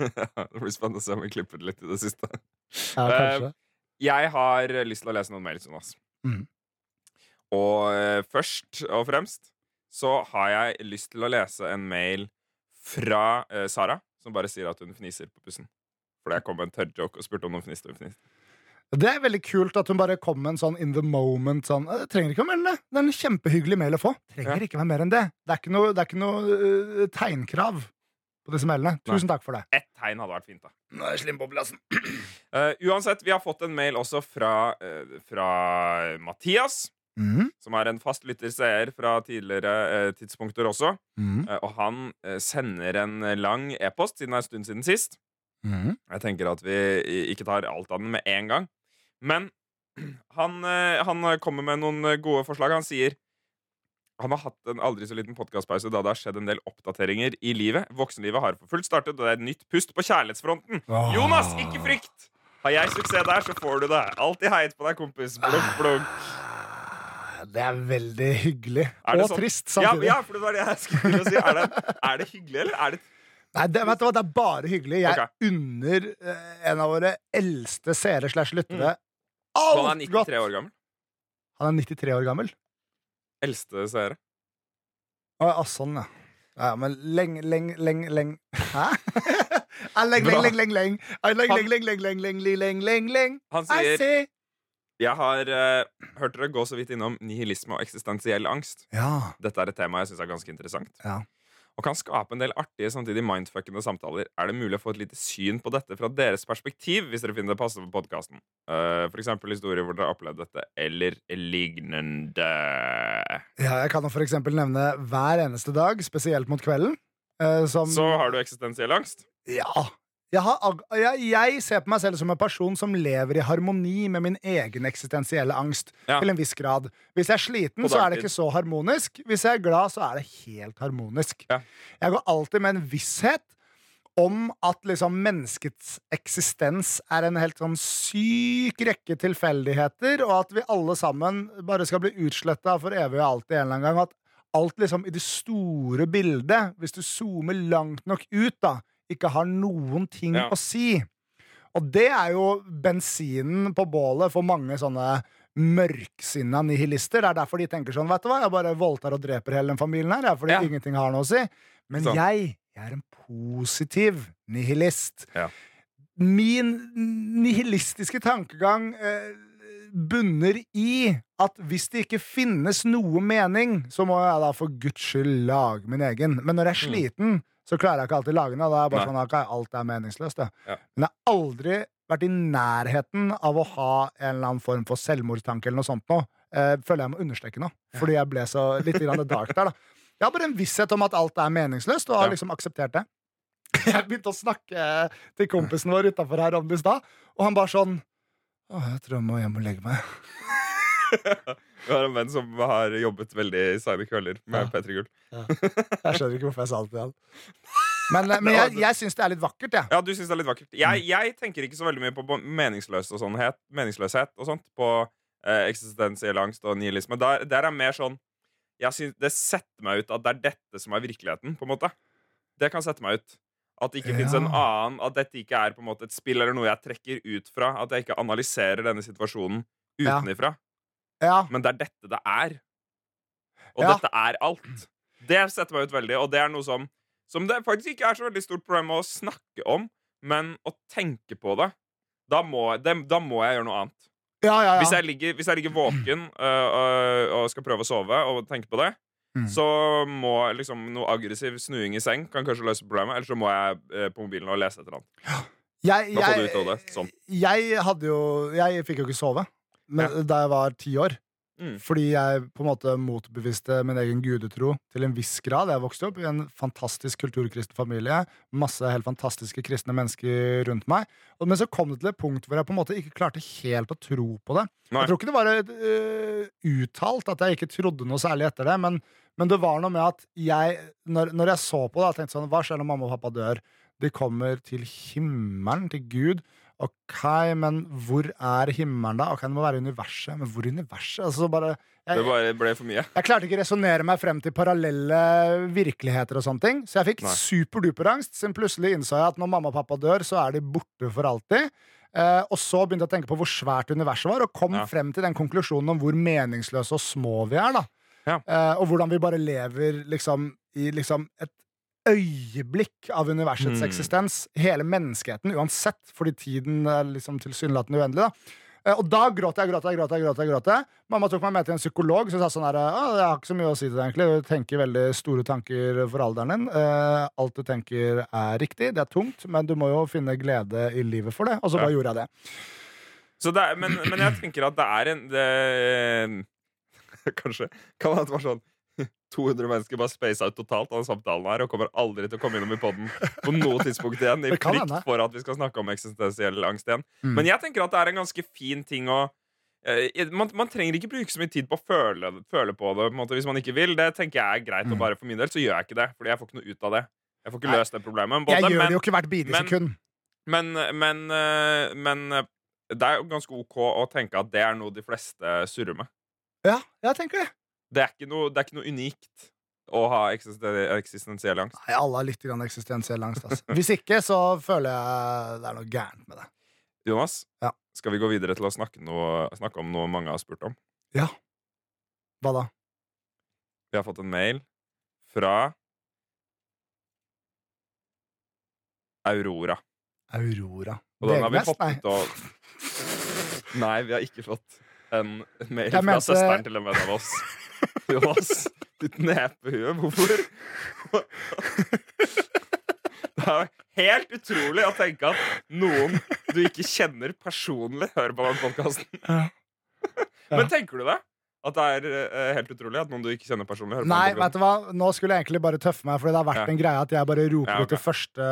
det blir spennende å se om vi klipper det litt i det siste. Ja, kanskje. kanskje. Jeg har lyst til å lese noen mails, Jonas. Mm. Og eh, først og fremst så har jeg lyst til å lese en mail fra eh, Sara, som bare sier at hun fniser på bussen. Fordi jeg kom med en tørr joke og spurte om hun fniste. Det er veldig kult at hun bare kom med en sånn in the moment sånn «Eh, Det trenger ikke å melde det. Det er en kjempehyggelig mail å få. Trenger Ja. ikke være mer enn det. Det er ikke noe, det er ikke noe uh, tegnkrav på disse mailene. Tusen takk for det. Ett tegn hadde vært fint, da. Nå er jeg slim på plassen. Eh, uansett, vi har fått en mail også fra, uh, fra Mathias, Mhm. som er en fast lytterseer fra tidligere eh, tidspunkter også. Mhm. Eh, og han eh, sender en lang e-post siden det er en stund siden sist. Mhm. Jeg tenker at vi ikke tar alt av den med en gang. Men han, eh, han kommer med noen gode forslag. Han sier han har hatt en aldri så liten podkastpause da det har skjedd en del oppdateringer i livet. Voksenlivet har for fullt startet, og det er et nytt pust på kjærlighetsfronten. Åh. Jonas, ikke frykt! Har jeg suksess der, så får du det. Alltid heit på deg, kompis. Blunk, blunk. Det er veldig hyggelig. Er Og sånn- trist samtidig. ja, for det var det jeg skulle si. Er det, er det hyggelig, eller er det Nei, det, vet du hva, det er bare hyggelig. Jeg okay. unner uh, en av våre eldste seere slash lyttere Han alt er godt. 93 år gammel. Han er 93 år gammel. Eldste seere. Å, ja, sånn, ja. Ja, men leng, leng, leng, leng Hæ? Leng, leng, leng, leng. Leng, leng, leng, leng, leng, leng, leng, leng, leng. Han sier. Jeg har uh, hørt dere gå så vidt innom nihilisme og eksistensiell angst. Ja. Dette er et tema jeg syns er ganske interessant. Ja. Og kan skape en del artige, samtidig mindfuckende samtaler. Er det mulig å få et lite syn på dette fra deres perspektiv, hvis dere finner det passende på podkasten? for eksempel historier hvor dere har opplevd dette, eller lignende. ja, jeg kan for eksempel nevne hver eneste dag, spesielt mot kvelden. Uh, som Så har du eksistensiell angst. Ja. Jeg, har, jeg, jeg ser på meg selv som en person som lever i harmoni med min egen eksistensielle angst. Ja. Til en viss grad. Hvis jeg er sliten, så er det ikke så harmonisk. Hvis jeg er glad, så er det helt harmonisk. Ja. Jeg går alltid med en visshet om at liksom menneskets eksistens er en helt sånn syk rekke tilfeldigheter, og at vi alle sammen bare skal bli utsletta for evig og alltid en eller annen gang. At alt liksom i det store bildet, hvis du zoomer langt nok ut, da, ikke har noen ting Ja. å si. Og det er jo bensinen på bålet for mange sånne mørksinna nihilister. Det er derfor de tenker sånn, vet du hva, jeg bare voldtar og dreper hele den familien her, fordi Ja. ingenting har noe å si. Men Sånn. jeg, jeg er en positiv nihilist. Ja. Min nihilistiske tankegang eh, bunner i at hvis det ikke finnes noe mening, så må jeg da for guds skyld lage min egen. Men når jeg er sliten, så klarer jeg ikke alltid lage den. Da er bare. Nei. sånn, ok, alt er meningsløst. Ja. Men jeg har aldri vært i nærheten av å ha en eller annen form for selvmordstanke eller noe sånt nå. Eh, føler jeg må understreke nå, fordi jeg ble så litt grann dark der, da. Jeg har bare en visshet om at alt er meningsløst, og har liksom akseptert det. Jeg begynte å snakke til kompisen vår utafor her om det i stad, og han bare sånn Å, jeg tror jeg må hjem og legge meg. Vi har en venn som har jobbet veldig seine kvelder med Ja. P3 Gull. Jeg skjønner ikke hvorfor jeg sa det til han. Men, eh, men jeg, jeg syns det er litt vakkert, jeg. Ja, du syns det er litt vakkert. Jeg, jeg tenker ikke så veldig mye på meningsløs og sånnhet, meningsløshet og sånt. På eh, eksistensiell angst og nihilisme. Der, der er mer sånn jeg synes, Det setter meg ut at det er dette som er virkeligheten, på en måte. Det kan sette meg ut. At det ikke Ja. finnes en annen At dette ikke er på en måte et spill eller noe jeg trekker ut fra. At jeg ikke analyserer denne situasjonen utenifra. Ja. Men det er dette det er. Og Ja. dette er alt. Det setter meg ut veldig, og det er noe som Som det faktisk ikke er så veldig stort problem å snakke om, men å tenke på det. Da må, det, da må jeg gjøre noe annet. Ja, ja, ja. Hvis, jeg ligger, hvis jeg ligger våken øh, øh, og skal prøve å sove og tenke på det, Mm. så må liksom noe aggressiv snuing i seng kan kanskje løse problemet. Eller så må jeg øh, på mobilen og lese et eller annet. jeg, jeg, det. Sånn. jeg hadde jo Jeg fikk jo ikke sove men, da jeg var ti år. Mm. Fordi jeg på en måte motbeviste min egen gudetro til en viss grad. Jeg vokste opp i en fantastisk kulturkristen familie. Masse helt fantastiske kristne mennesker rundt meg. Og- Men så kom det til et punkt hvor jeg på en måte ikke klarte helt å tro på det. Nei. Jeg tror ikke det var uh, uttalt at jeg ikke trodde noe særlig etter det, men, men det var noe med at jeg, når, når jeg så på det, jeg tenkte sånn Hva skjer når mamma og pappa dør? De kommer til himmelen, til Gud. Ok, men hvor er himmelen, da? Ok, Det må være universet. Men hvor er universet? Altså, bare, Det bare ble for mye. jeg klarte ikke å resonnere meg frem til parallelle virkeligheter og sånne ting. Så jeg fikk superduperangst. Siden plutselig innså jeg at når mamma og pappa dør, så er de borte for alltid. Eh, og så begynte jeg å tenke på hvor svært universet var, og kom Ja. frem til den konklusjonen om hvor meningsløse og små vi er. da Ja. eh, Og hvordan vi bare lever liksom i liksom et øyeblikk av universets Mm. eksistens. Hele menneskeheten, uansett, fordi tiden er liksom tilsynelatende uendelig. da Eh, Og da gråt jeg, gråt jeg, gråt jeg. gråt jeg, gråt jeg. Mamma tok meg med til en psykolog som sa sånn her «Å, Jeg har ikke så mye å si til deg, egentlig. Du tenker veldig store tanker for alderen din. Uh, alt du tenker, er riktig. Det er tungt, men du må jo finne glede i livet for det. Og så Ja. bare gjorde jeg det. Så det er, men, men jeg tenker at det er en det, Kanskje kan det være sånn 200 mennesker bare space out totalt av samtalen her og kommer aldri til å komme innom i poden på noe tidspunkt igjen. I frykt for at vi skal snakke om eksistensiell angst igjen. Mm. Men jeg tenker at det er en ganske fin ting å eh, man, man trenger ikke bruke så mye tid på å føle, føle på det på måte, hvis man ikke vil. Det tenker jeg er greit. Mm. Og bare for min del så gjør jeg ikke det, Fordi jeg får ikke noe ut av det. Jeg får ikke løst det problemet. Både, Jeg gjør men, det jo ikke hvert bidige sekund. men, men, eh, men eh, det er jo ganske OK å tenke at det er noe de fleste surrer med. Ja, jeg tenker det. Det er ikke noe, det er ikke noe unikt å ha eksistensiell angst. Nei, alle har litt grann eksistensiell angst. Altså. Hvis ikke, så føler jeg det er noe gærent med det. Jonas, Ja. skal vi gå videre til å snakke, noe, snakke om noe mange har spurt om? Ja. Hva da? Vi har fått en mail fra Aurora. Aurora. Og den har vi fått ut og Nei, vi har ikke fått en mail fra mente- søsteren til en venn av oss. Jonas, ditt nepehue. Hvorfor Det er helt utrolig å tenke at noen du ikke kjenner personlig, hører på den podkasten. Men tenker du det? At det er eh, helt utrolig at noen du ikke kjenner personlig, hører på Nei, vet du hva? Nå skulle jeg egentlig bare tøffe meg, Fordi det har vært Ja. en greie at jeg bare roper Ja, ut det første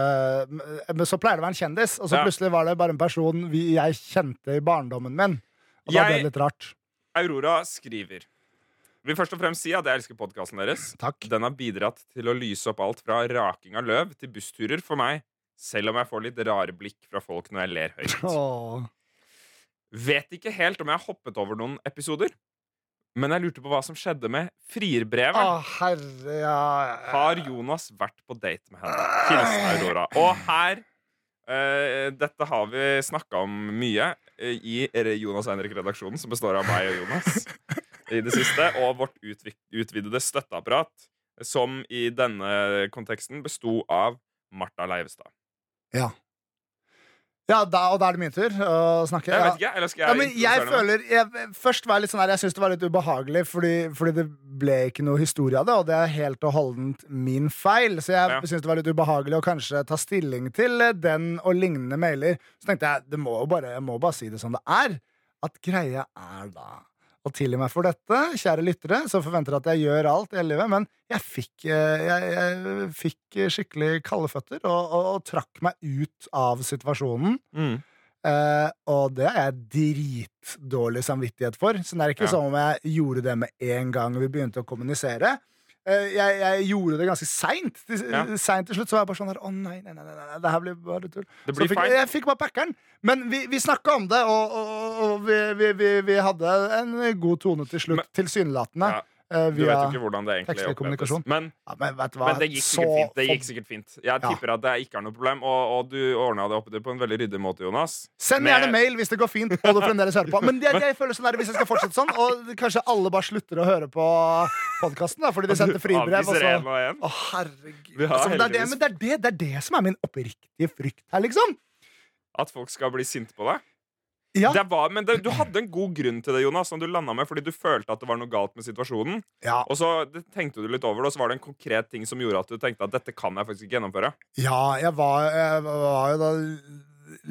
Men så pleier det å være en kjendis, og så Ja. plutselig var det bare en person vi, jeg kjente i barndommen min. Og da ble det litt rart. Aurora skriver Vil først og fremst si at jeg elsker podkasten deres. Takk. Den har bidratt til å lyse opp alt fra raking av løv til bussturer for meg, selv om jeg får litt rare blikk fra folk når jeg ler høyt. Åh. Vet ikke helt om jeg har hoppet over noen episoder, men jeg lurte på hva som skjedde med frierbrevet. Å, herre, ja. Har Jonas vært på date med henne? Hilsen Aurora. Og her Dette har vi snakka om mye eh, i Jonas Henrik-redaksjonen, som består av meg og Jonas, i det siste, og vårt utvi utvidede støtteapparat, som i denne konteksten besto av Martha Leivestad. Ja, ja da, og da er det min tur å snakke. Jeg Ja. vet ikke, eller skal jeg Ja, men jeg føler jeg, Først var jeg litt sånn her Jeg synes det var litt ubehagelig, fordi, fordi det ble ikke noe historie av det, og det er helt og holdent min feil. Så jeg Ja. synes det var litt ubehagelig å kanskje ta stilling til den og lignende mailer. Så tenkte jeg det må jo bare, jeg må bare si det som det er. At greia er da å tilgi meg for dette, kjære lyttere, som forventer at jeg gjør alt i hele livet. Men jeg fikk, eh, jeg, jeg fikk skikkelig kalde føtter og, og, og trakk meg ut av situasjonen. Mm. Eh, og det har jeg dritdårlig samvittighet for. Så det er ikke Ja. som om jeg gjorde det med en gang vi begynte å kommunisere. Eh, jeg, jeg gjorde det ganske seint. Ja. seint til slutt så var jeg bare sånn her Å nei, nei, nei, nei, det her blir bare tull. Blir fikk, jeg fikk bare packeren. Men vi, vi snakka om det, og, og, og vi, vi, vi, hadde en god tone til slutt, tilsynelatende. Ja, eh, Du vet jo ikke hvordan det egentlig kommunikasjon. Men ja, det gikk sikkert fint. Det gikk sikkert fint. Jeg Ja. tipper at det ikke er noe problem, og, og du ordna det opp på en veldig ryddig måte, Jonas. Send Med- gjerne mail hvis det går fint og du fremdeles hører på. Men jeg, jeg føler sånn der, hvis jeg skal fortsette sånn, og kanskje alle bare slutter å høre på podkasten fordi de sendte fribrev. Og så. Å, herregud. Altså, det, det, men det, er det, det er det som er min oppriktige frykt her, liksom. At folk skal bli sinte på deg. Ja. Det var, men det, du hadde en god grunn til det, Jonas, som du landa med fordi du følte at det var noe galt med situasjonen. Ja, Og så tenkte du litt over det, og så var det en konkret ting som gjorde at du tenkte at dette kan jeg faktisk ikke gjennomføre. ja jeg, var, jeg var jo da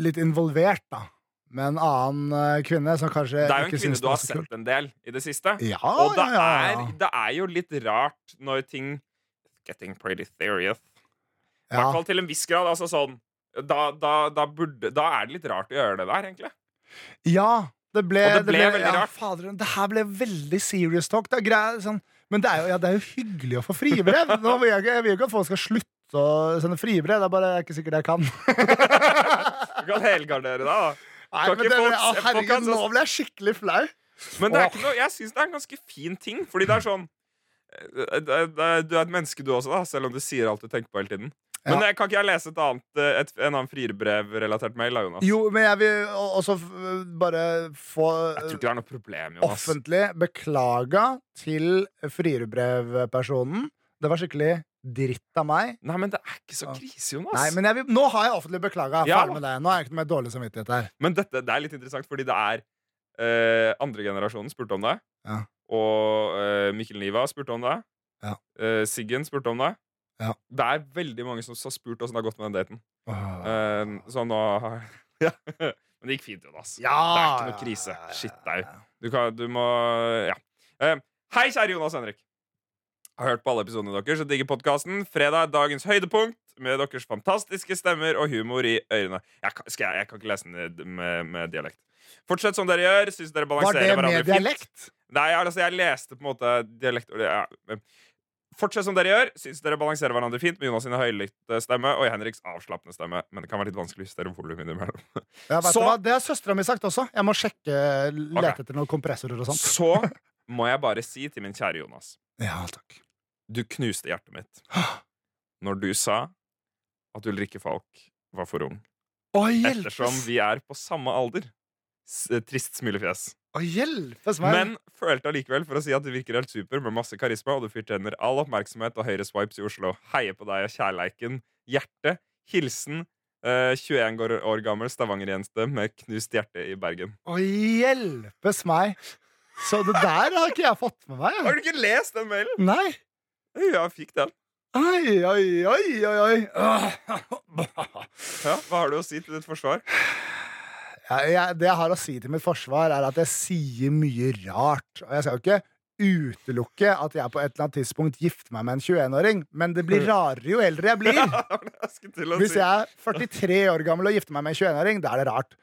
litt involvert, da. Med en annen eh, kvinne som kanskje Det er jo en kvinne du har sett en del i det siste. Ja, Og det er, det er jo litt rart når ting Getting pretty serious. I hvert fall til en viss grad. Altså sånn da, da, da, burde, da er det litt rart å gjøre det der, egentlig. Ja, det ble, Og det ble veldig ja, rart. Fader, det her ble veldig serious talk. Det er grei, sånn, men det er, jo, ja, det er jo hyggelig å få fribrev. Nå vil jeg, jeg vil ikke at folk skal slutte å sende fribrev. Det er bare jeg er ikke sikkert jeg kan. Du kan helgardere deg, da. Nei, men det, folk- å, kan herregud, nå ble jeg skikkelig flau. Men det er ikke noe, jeg syns det er en ganske fin ting, fordi det er sånn eh, det det Du er et menneske, du også, da, selv om du sier alt du tenker på hele tiden. Men Ja. eh, kan ikke jeg lese et annet, eh, et, en annen frierbrevrelatert mail, da, Jonas? Jo, men jeg vil også bare få Jeg tror ikke det er noe problem, Jonas. offentlig beklaga til frierbrevpersonen. Det var skikkelig dritt av meg. Nei, men det er ikke så krise, Jonas. Nei, men jeg vil, Nå har jeg offentlig beklaga. Ja. Ferdig med det. Nå er jeg ikke noe mer dårlig samvittighet her. Men dette det er litt interessant, fordi det er eh, andre generasjonen spurte om det. Ja. Og eh, Mikkel Niva spurte om det. Ja. Eh, Siggen spurte om det. Ja. Det er veldig mange som har spurt åssen det har gått med den daten. Eh, så nå ja. Men det gikk fint, Jonas. Ja, Det er ikke noe krise. Shit, ja. Du, du må Ja. Uh, hei, kjære Jonas Henrik. Jeg har hørt på alle episodene deres og digger podkasten. Fredag er dagens høydepunkt. med deres fantastiske stemmer og humor i ørene. Jeg kan, skal jeg, jeg kan ikke lese den med, med dialekt. Fortsett som dere gjør. Syns dere Var det med med fint. dialekt? Nei, altså, jeg leste på en måte dialekt ja. Fortsett som dere gjør. Syns dere balanserer hverandre fint med Jonas sine høylytte stemme og Henriks avslappende stemme. Men det kan være litt vanskelig å justere volumet innimellom. Ja, vet Så- du hva? Det har søstera mi sagt også. Jeg må sjekke, lete okay. etter noen kompressorer og sånt. Så må jeg bare si til min kjære Jonas Ja, takk. Du knuste hjertet mitt når du sa at Ulrikke Falk var for ung. Å Ettersom vi er på samme alder. S trist smilefjes. Å hjelpes meg! Men følte allikevel for å si at du virker helt super med masse karisma, og du fortjener all oppmerksomhet og høyre swipes i Oslo. Heier på deg og kjærleiken. Hjerte. Hilsen Uh, 21 år- år gammel Stavanger-jente med knust hjerte i Bergen. Å hjelpes meg! Så det der har ikke jeg fått med meg. Har du ikke lest den mailen? Nei. Ja, jeg fikk den. Oi, oi, oi, oi, oi. Ja, Hva har du å si til ditt forsvar? Ja, jeg, det jeg har å si til mitt forsvar, er at jeg sier mye rart. Og jeg skal jo ikke utelukke at jeg på et eller annet tidspunkt gifter meg med en 21-åring, men det blir rarere jo eldre jeg blir. jeg Hvis jeg er 43 år gammel og gifter meg med en 21-åring, da er det rart.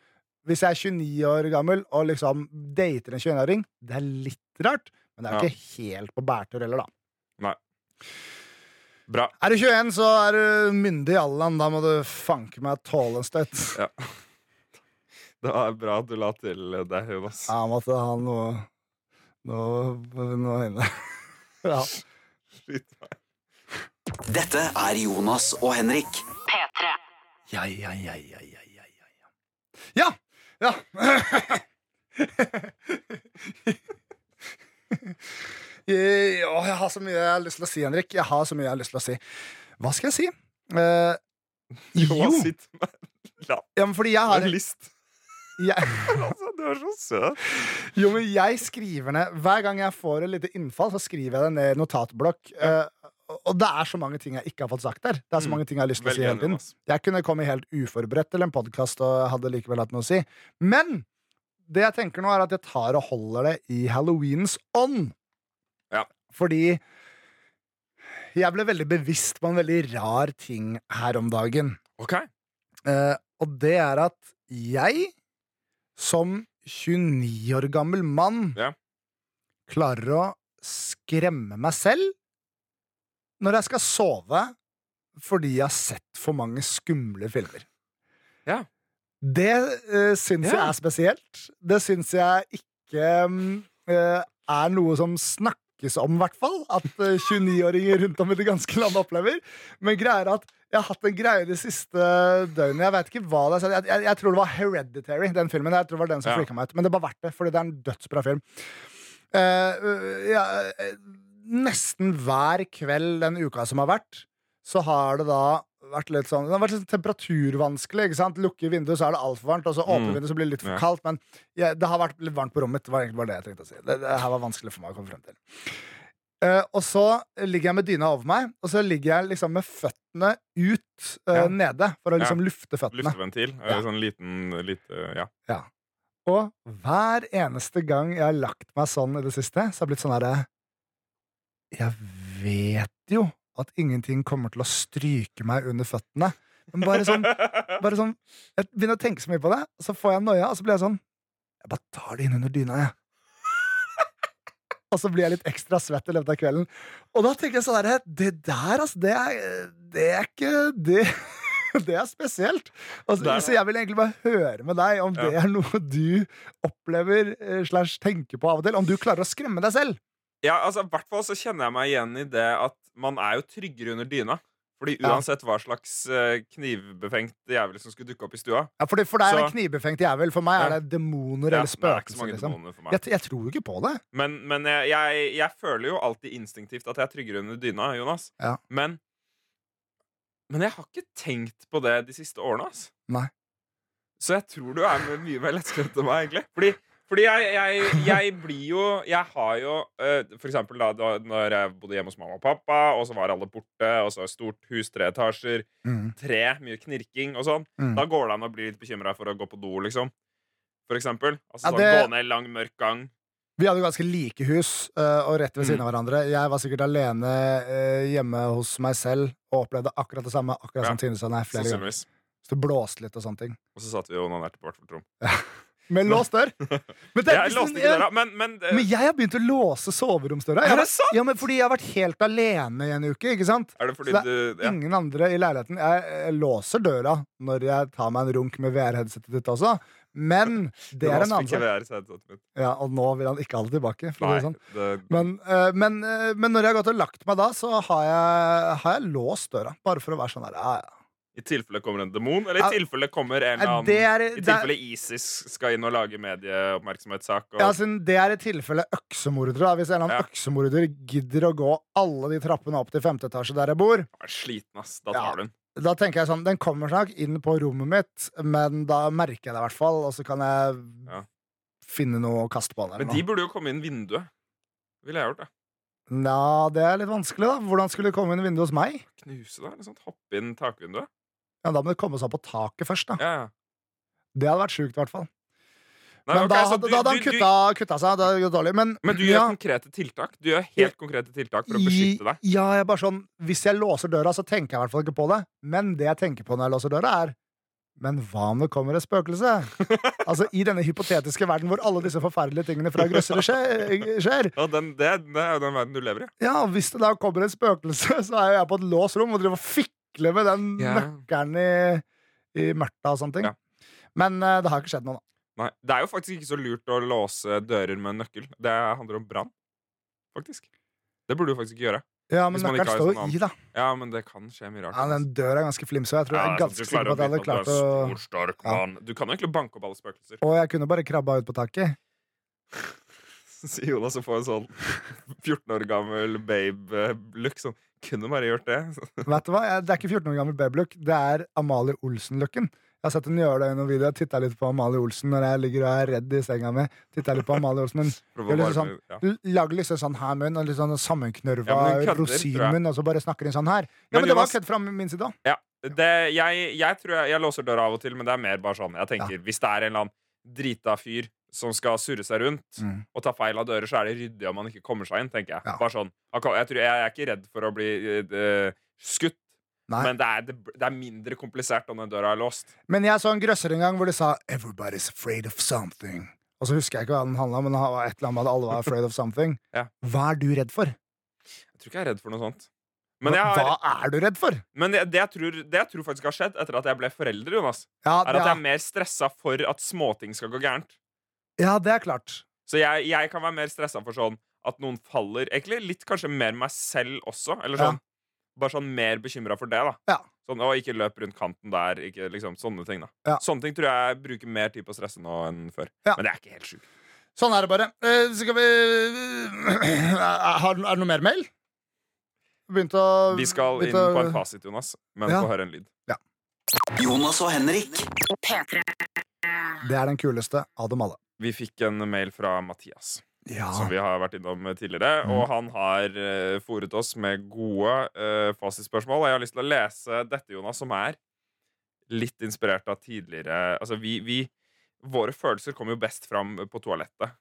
Hvis jeg er 29 år gammel og liksom dater en 21-åring, det er litt rart. Men det er jo Ja. ikke helt på bærtur heller, da. Nei. Bra. Er du 21, så er du myndig i alderen. Da må du fanke meg tåle en støtt. Ja. Det var bra at du la til deg, Jonas. Ja, måtte ha noe Noe, noe inne. ja. Skyt meg. Dette er Jonas og Henrik. P3. Ja, ja, ja, ja, ja, ja, ja. Ja! Ja! Ja, jeg har så mye jeg har lyst til å si, Henrik. Jeg har så mye jeg har lyst til å si. Hva skal jeg si? Eh, jo, jo. Sitt med la, ja, men fordi jeg har en list. Jeg, Altså, du er så søt. Jo, men jeg skriver ned Hver gang jeg får et lite innfall, så skriver jeg det ned i notatblokk. Eh, og det er så mange ting jeg ikke har fått sagt der. Det er så Mm. mange ting jeg har lyst til å si hele tiden. Jeg kunne kommet helt uforberedt til en podkast og hadde likevel hatt noe å si. Men det jeg tenker nå, er at jeg tar og holder det i halloweens ånd. Ja. Fordi jeg ble veldig bevisst på en veldig rar ting her om dagen. Ok. uh, og det er at jeg, som 29 år gammel mann, Ja. klarer å skremme meg selv når jeg skal sove fordi jeg har sett for mange skumle filmer. Ja. Det uh, syns jeg er spesielt. Det syns jeg ikke um, uh, er noe som snakkes om, i hvert fall. At eh, 29-åringer rundt om i det ganske land opplever. Men greia er at jeg har hatt en greie de siste døgnene. Jeg vet ikke hva det er. Jeg, jeg, jeg tror det var Hereditary, den filmen. Jeg tror det var den som Ja. meg ut. Men det var verdt det, fordi det er en dødsbra film. Eh, øh, ja, eh, nesten hver kveld den uka som har vært, så har det da vært litt sånn Det har vært litt temperaturvanskelig. ikke sant? Lukke vinduet, så er det altfor varmt. Og så åpne Mm. vinduet, så blir det litt for kaldt. Men ja, det har vært litt varmt på rommet. Det var egentlig bare det jeg tenkte å si. Det, det her var vanskelig for meg å komme frem til. Uh, og så ligger jeg med dyna over meg, og så ligger jeg liksom med føttene ut uh, Ja. nede for å liksom lufte føttene. Lufteventil. Ja. Ja. Sånn liten lite, Ja. Og hver eneste gang jeg har lagt meg sånn i det siste, så har det blitt sånn herre Jeg vet jo at ingenting kommer til å stryke meg under føttene. Men bare sånn, bare sånn Jeg begynner å tenke så mye på det, så får jeg noia, og så blir jeg sånn Jeg bare tar det inn under dyna, jeg. Og så blir jeg litt ekstra svett i løpet av kvelden. Og da tenker jeg sånn herre Det der, altså, det er, det er ikke det det er spesielt. Altså, så jeg vil egentlig bare høre med deg om det Ja. er noe du opplever eh, slash tenker på av og til. Om du klarer å skremme deg selv. Ja, altså, I hvert fall så kjenner jeg meg igjen i det at man er jo tryggere under dyna. Fordi uansett hva slags eh, knivbefengt jævel som skulle dukke opp i stua Ja, fordi For deg er det en knivbefengt jævel. For meg er det demoner Ja, eller er spøkelser. Liksom. Jeg, jeg tror jo ikke på det. Men, men jeg, jeg, jeg føler jo alltid instinktivt at jeg er tryggere under dyna, Jonas. Ja. Men, men jeg har ikke tenkt på det de siste årene, ass. Nei. Så jeg tror du er mye mer lettskremt enn meg, egentlig. Fordi, fordi jeg, jeg, jeg blir jo Jeg har jo eh, For eksempel da, da når jeg bodde hjemme hos mamma og pappa, og så var alle borte, og så stort hus, tre etasjer, tre, mye knirking og sånn. Mm. Da går det an å bli litt bekymra for å gå på do, liksom. For eksempel. Altså Ja, sånn, Gå ned lang, mørk gang. Vi hadde ganske like hus eh, og rett ved siden Mm. av hverandre. Jeg var sikkert alene eh, hjemme hos meg selv og opplevde akkurat det samme. Akkurat Ja, som Tine sa, nei, flere ganger. Så det blåste litt og sånne ting. Og så satt vi og onanerte på hvert vårt rom. Med låst dør. Men, det, Jeg låste ikke døra, men, men, eh, men jeg har begynt å låse soveromsdøra. Jeg Er det sant? Ja, men fordi jeg har vært helt alene i en uke. ikke sant? Er det fordi Så det du ja. Ingen andre i leiligheten. Jeg, jeg låser døra når jeg tar meg en runk med VR-headsetet ditt også. Men det er en annen sak. Ja, og nå vil han ikke ha det tilbake. Nei, det sånn. det, Men, eh, men, eh, men når jeg har gått og lagt meg da, så har jeg, har jeg låst døra. Bare for å være sånn der. Ja, ja. I tilfelle kommer en demon, eller i tilfelle kommer en eller annen er, I er, tilfelle ISIS skal inn og lage medieoppmerksomhetssak. Og, ja, altså, det er i tilfelle øksemordere. Hvis en eller annen Ja. øksemorder gidder å gå alle de trappene opp til femte etasje der jeg bor, Jeg er sliten, ass. Da Ja. tar du den. da tenker jeg sånn Den kommer snart inn på rommet mitt, men da merker jeg det i hvert fall, og så kan jeg Ja. finne noe å kaste på den. Men de burde jo komme inn vinduet. Ville jeg gjort det. Ja, det er litt vanskelig, da. Hvordan skulle de komme inn vinduet hos meg? Knuse det, eller sånt. Hoppe inn takvinduet. Ja, Da må du komme seg opp på taket først, da. Ja, ja. Det hadde vært sjukt, i hvert fall. Nei, Men okay, da, du- da hadde han du- du- kutta, kutta seg. Det gått dårlig. Men, Men du gjør ja, konkrete tiltak. Du gjør helt konkrete tiltak for å beskytte deg. Ja, jeg er bare sånn Hvis jeg låser døra, så tenker jeg i hvert fall ikke på det. Men det jeg tenker på når jeg låser døra, er Men hva om det kommer et spøkelse? altså I denne hypotetiske verden hvor alle disse forferdelige tingene fra grøssere skjer, skjer. Ja, den, det, det er jo den verden du lever i. Ja, Hvis det da kommer et spøkelse, så er jeg på et låst rom og driver og fikler med den yeah. nøkkelen i, i mørket og sånne ting. Ja. Men uh, det har ikke skjedd noe, da. Nei, Det er jo faktisk ikke så lurt å låse dører med nøkkel. Det handler om brann. Faktisk. Det burde du faktisk ikke gjøre. Ja, men nøkkelen står jo i, da. Ja, men det kan skje mye rart. Ja, Den døra er ganske flimsa. jeg tror jeg er ganske sikker på at jeg hadde klart å stor, stark, Ja. Du kan jo egentlig banke opp alle spøkelser. Og jeg kunne bare krabba ut på taket. Sier Jonas og får en sånn 14 år gammel babe-look. Sånn, kunne bare gjort det. Vet du hva? Jeg, det er ikke 14 år gammel babylook, det er Amalie Olsen-looken. Jeg har sett henne gjøre det i noen videoer. Titta litt på Amalie Olsen når jeg ligger og er redd i senga mi. Tittet litt på Amalie Olsen, men sånn, ja. Lager liksom sånn her munn og litt sånn sammenknørva Ja, rosinmunn, og så bare snakker hun sånn her. Ja, Men men, det var kødd fra min side òg. Ja, det, jeg, jeg tror jeg, jeg låser døra av og til, men det er mer bare sånn. Jeg tenker, Hvis det er en eller annen drita fyr som skal surre seg rundt Mm. og ta feil av dører, så er det ryddig om man ikke kommer seg inn. tenker Jeg Ja. Bare sånn, jeg, tror, jeg er ikke redd for å bli uh, skutt, Nei. men det er, det, det er mindre komplisert om den døra er låst. Men jeg så en grøsser en gang hvor de sa 'Everybody's afraid of something'. Og så husker jeg ikke hva den handla om, men det var et eller annet med at alle var afraid of something. Ja. Hva er du redd for? Jeg tror ikke jeg er redd for noe sånt. Har, hva er du redd for? men det, det, jeg tror, det jeg tror faktisk har skjedd etter at jeg ble forelder, Jonas, Ja, er at ja, jeg er mer stressa for at småting skal gå gærent. Ja det er klart. Så jeg, jeg kan være mer stressa for sånn at noen faller. Egentlig litt kanskje mer meg selv også. Eller Ja. sånn, Bare sånn mer bekymra for det. da Ja. Sånn, å, Ikke løp rundt kanten der. Ikke, liksom, sånne ting da Ja. Sånne ting tror jeg bruker mer tid på å stresse nå enn før. Ja. Men det er ikke helt sjukt. Sånn er det bare. Uh, skal vi uh, Er det noe mer mail? Begynte å Vi skal inn å- på en fasit, Jonas. Men Ja. få høre en lyd. Jonas og Henrik. P3. Det er den kuleste av dem alle. Vi fikk en mail fra Mathias, Ja. som vi har vært innom tidligere. Mm. Og han har uh, fòret oss med gode uh, fasitspørsmål. Og jeg har lyst til å lese dette, Jonas, som er litt inspirert av tidligere Altså, vi, vi Våre følelser kommer jo best fram på toalettet.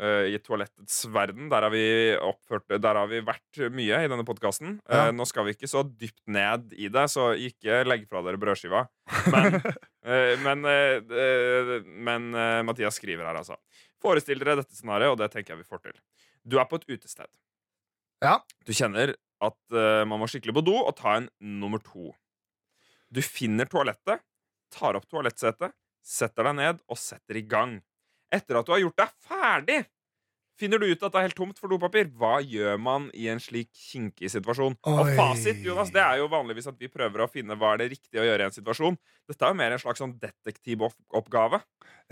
Eh, I toalettets verden. Der har vi oppført Der har vi vært mye i denne podkasten. Ja. nå skal vi ikke så dypt ned i det, så ikke legg fra dere brødskiva. Men, eh, men, eh, eh, men eh, Mathias skriver her, altså. Forestill dere dette scenarioet, og det tenker jeg vi får til. Du er på et utested. Ja. Du kjenner at eh, man må skikkelig på do og ta en nummer to. Du finner toalettet, tar opp toalettsetet, setter deg ned og setter i gang. Etter at du har gjort deg ferdig, finner du ut at det er helt tomt for dopapir. Hva gjør man i en slik kinkig situasjon? Og fasit Jonas, det er jo vanligvis at vi prøver å finne hva er det riktige å gjøre i en situasjon. Dette er jo mer en slags sånn detektivoppgave.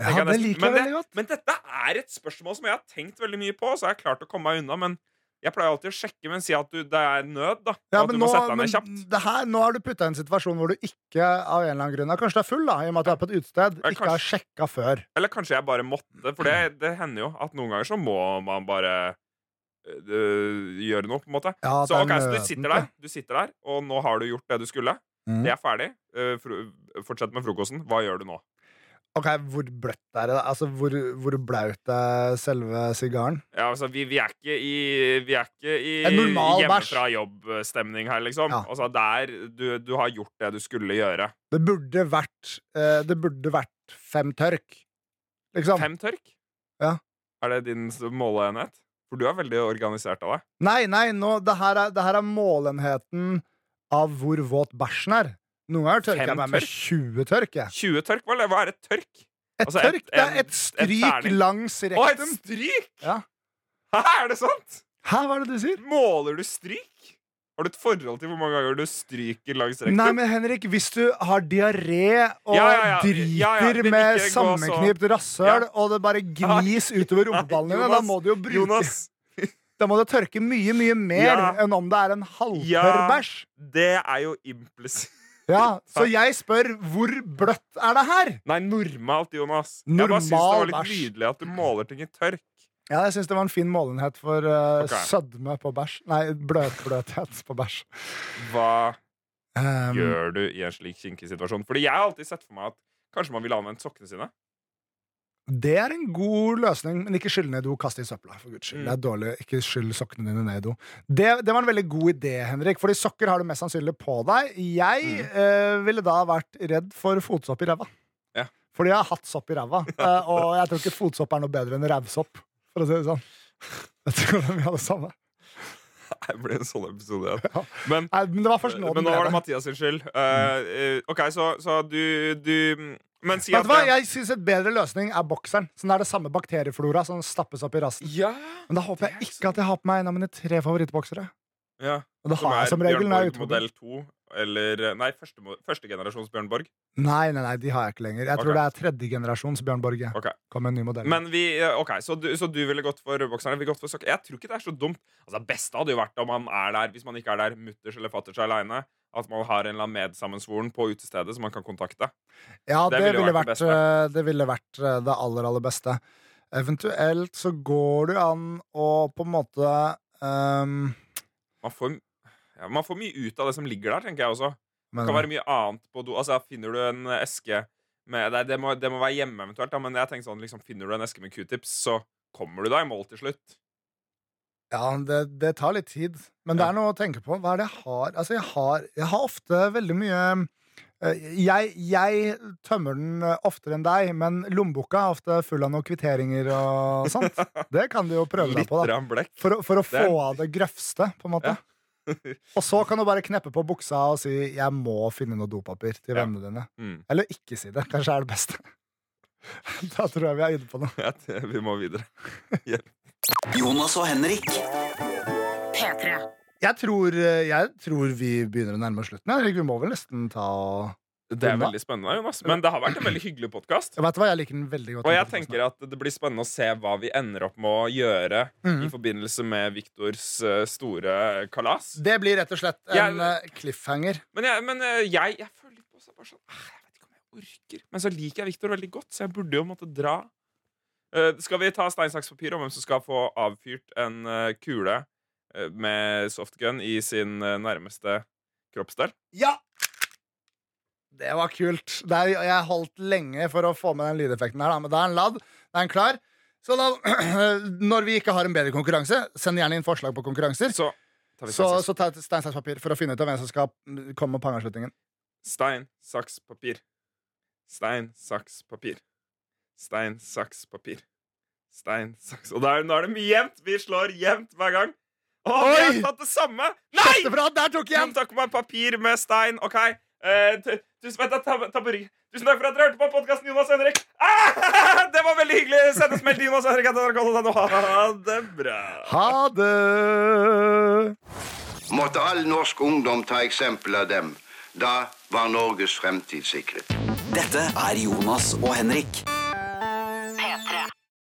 ja, det liker jeg veldig godt. Men dette er et spørsmål som jeg har tenkt veldig mye på, så jeg har klart å komme meg unna. Men jeg pleier alltid å sjekke, men si at du, det er nød, da. Ja, at du må nå, sette deg ned kjapt. det her, nå har du putta i en situasjon hvor du ikke av en eller annen grunn Kanskje du er full, da, i og med at du er på et utested. Ikke har sjekka før. Eller kanskje jeg bare måtte, for det, det hender jo at noen ganger så må man bare øh, gjøre noe, på en måte. Ja, Så, ok, så du sitter der, du sitter der, og nå har du gjort det du skulle. Mm. Det er ferdig. Uh, fortsett med frokosten. Hva gjør du nå? Ok, Hvor bløtt er det? Altså, Hvor, hvor blaut er selve sigaren? Ja, altså, vi, vi er ikke i Vi er ikke i En normal hjemmefra jobb-stemning her, liksom. Ja. Altså, der du, du har gjort det du skulle gjøre. Det burde vært eh, Det burde vært fem tørk. Liksom. Fem tørk? Ja. Er det din måleenhet? For du er veldig organisert av deg. Nei, nei, nå, det, her er, det her er målenheten av hvor våt bæsjen er. Noen ganger tørker jeg meg med 20 tørk. jeg. 20 tørk? Hva hva er et tørk? Et Altså, et- tørk, det er et et stryk et langs Å, et stryk! Ja. Hæ, er det sant? Hæ, hva er det du sier? Måler du stryk? Har du et forhold til hvor mange ganger du stryker langs rektum? Nei, men Henrik, hvis du har diaré og Ja, ja, ja. driter Ja, ja, med ikke så- sammenknipt rasshøl, Ja. og det bare glis utover rumpeballene dine, da må du jo bruke Jonas, Da må du tørke mye, mye mer Ja. enn om det er en halvtørr Ja. bæsj. det er jo implisitt. Ja, så jeg spør hvor bløtt er det her? Nei, normalt, Jonas. jeg bare syns det var litt nydelig at du måler ting i tørk. Ja, jeg syns det var en fin målenhet for uh, okay. sødme på bæsj. Nei, bløtbløthet på bæsj. Hva Um, gjør du i en slik kinkig situasjon? Fordi jeg har alltid sett for meg at kanskje man ville anvendt sokkene sine. Det er en god løsning, men ikke skyll ned do. Kast i søpla. for guds skyld. Mm. Det er dårlig. Ikke skyll sokkene dine ned i do. Det, det var en veldig god idé, Henrik, Fordi sokker har du mest sannsynlig på deg. Jeg Mm. eh, ville da vært redd for fotsopp i ræva. Ja. Fordi jeg har hatt sopp i ræva, eh, og jeg tror ikke fotsopp er noe bedre enn rævsopp. For å si det sånn. Jeg tror det er mye av det samme. Det ble en sånn episode igjen. Ja. Men, Nei, men det var først nå men nå var det. Mathias sin skyld. Uh, OK, så, så du, du Men si Vet du hva? Jeg syns et bedre løsning er bokseren. Sånn er det samme bakterieflora som stappes opp i rassen. Ja. Men da håper jeg ikke at jeg har på meg en av mine tre favorittboksere. Ja. Og det Som har jeg som regel Bjørn Borg modell 2. Eller Nei, første, generasjons Bjørn Borg. Nei, nei, nei, de har jeg ikke lenger. Jeg tror det er tredje generasjons Bjørn Borg. Okay. Kom med en ny modell. Men vi, eh, ok, så du, så du ville gått for rødbokserne? Vi gått for sokker. Jeg tror ikke det er så dumt. Altså, Det beste hadde jo vært om man er der, hvis man ikke er der mutters eller fatters aleine, at man har en eller annen medsammensvoren på utestedet som man kan kontakte. ja, det, det ville ville vært vært, det eh, det ville vært eh, det aller, aller beste. Eventuelt så går det jo an å på en måte ehm, Man får, ja, man får mye ut av det som ligger der, tenker jeg også. men, Det kan være mye annet på do. Altså, Finner du en eske med det, det, må, det må være hjemme eventuelt, da, men jeg tenker sånn, liksom, finner du en eske med q-tips, så kommer du deg i mål til slutt. Ja, det, det tar litt tid. Men det er noe å tenke på. Hva er det jeg har? Altså, jeg har, jeg har ofte veldig mye jeg, jeg tømmer den eh, oftere enn deg, men lommeboka er ofte full av noen kvitteringer og sånt. Det kan du jo prøve deg på, da. For, for å er- få av det grøvste, på en måte. Og så kan du bare kneppe på buksa og si 'jeg må finne noe dopapir' til Ja. vennene dine. Mm. Eller ikke si det. Kanskje er det beste. Da tror jeg vi er inne på noe. Ja, vi må videre. Jonas og Henrik. P3. Jeg tror, eh, jeg tror vi begynner å nærme oss slutten. Vi må vel nesten ta Det er veldig spennende, Jonas. Men det har vært en veldig hyggelig podkast. Og jeg tenker at det blir spennende å se hva vi ender opp med å gjøre mm. i forbindelse med Viktors eh, store kalas. Det blir rett og slett en Jeg- eh, cliffhanger. Men, jeg, men eh, jeg, jeg føler litt på bare sånn ah, Jeg vet ikke om jeg orker. Men så liker jeg Viktor veldig godt, så jeg burde jo måtte dra. Eh, skal vi ta stein, saks, papir om hvem som skal få avfyrt en eh, kule eh, med softgun i sin eh, nærmeste kroppsdel? Ja! Det var kult. Det er, jeg holdt lenge for å få med den lydeffekten her, da. men da er den ladd. Da er den klar. Så da, når vi ikke har en bedre konkurranse, send gjerne inn forslag på konkurranser. Så tar vi Så, så ta stein, saks, papir for å finne ut hvem som skal mm, komme med pangeavslutningen. stein, saks, papir. Stein, saks, papir. Stein, saks, papir. Stein, saks Og da er, nå er det jevnt. Vi slår jevnt hver gang. Å, vi har tatt det samme! Nei! Kjefte fra, der tok jeg Jon, takk for meg papir med stein. OK. Eh, tusen, vent, da, ta, ta på ryggen. Tusen takk for at dere hørte på podkasten Jonas og Henrik. Ah, det var veldig hyggelig! Send oss mail til Jonas og Henrik. at dere kan holde deg nå. Ha det bra. Ha det! Måtte all norsk ungdom ta eksempel av dem. Da var Norges fremtid sikret. Dette er Jonas og Henrik.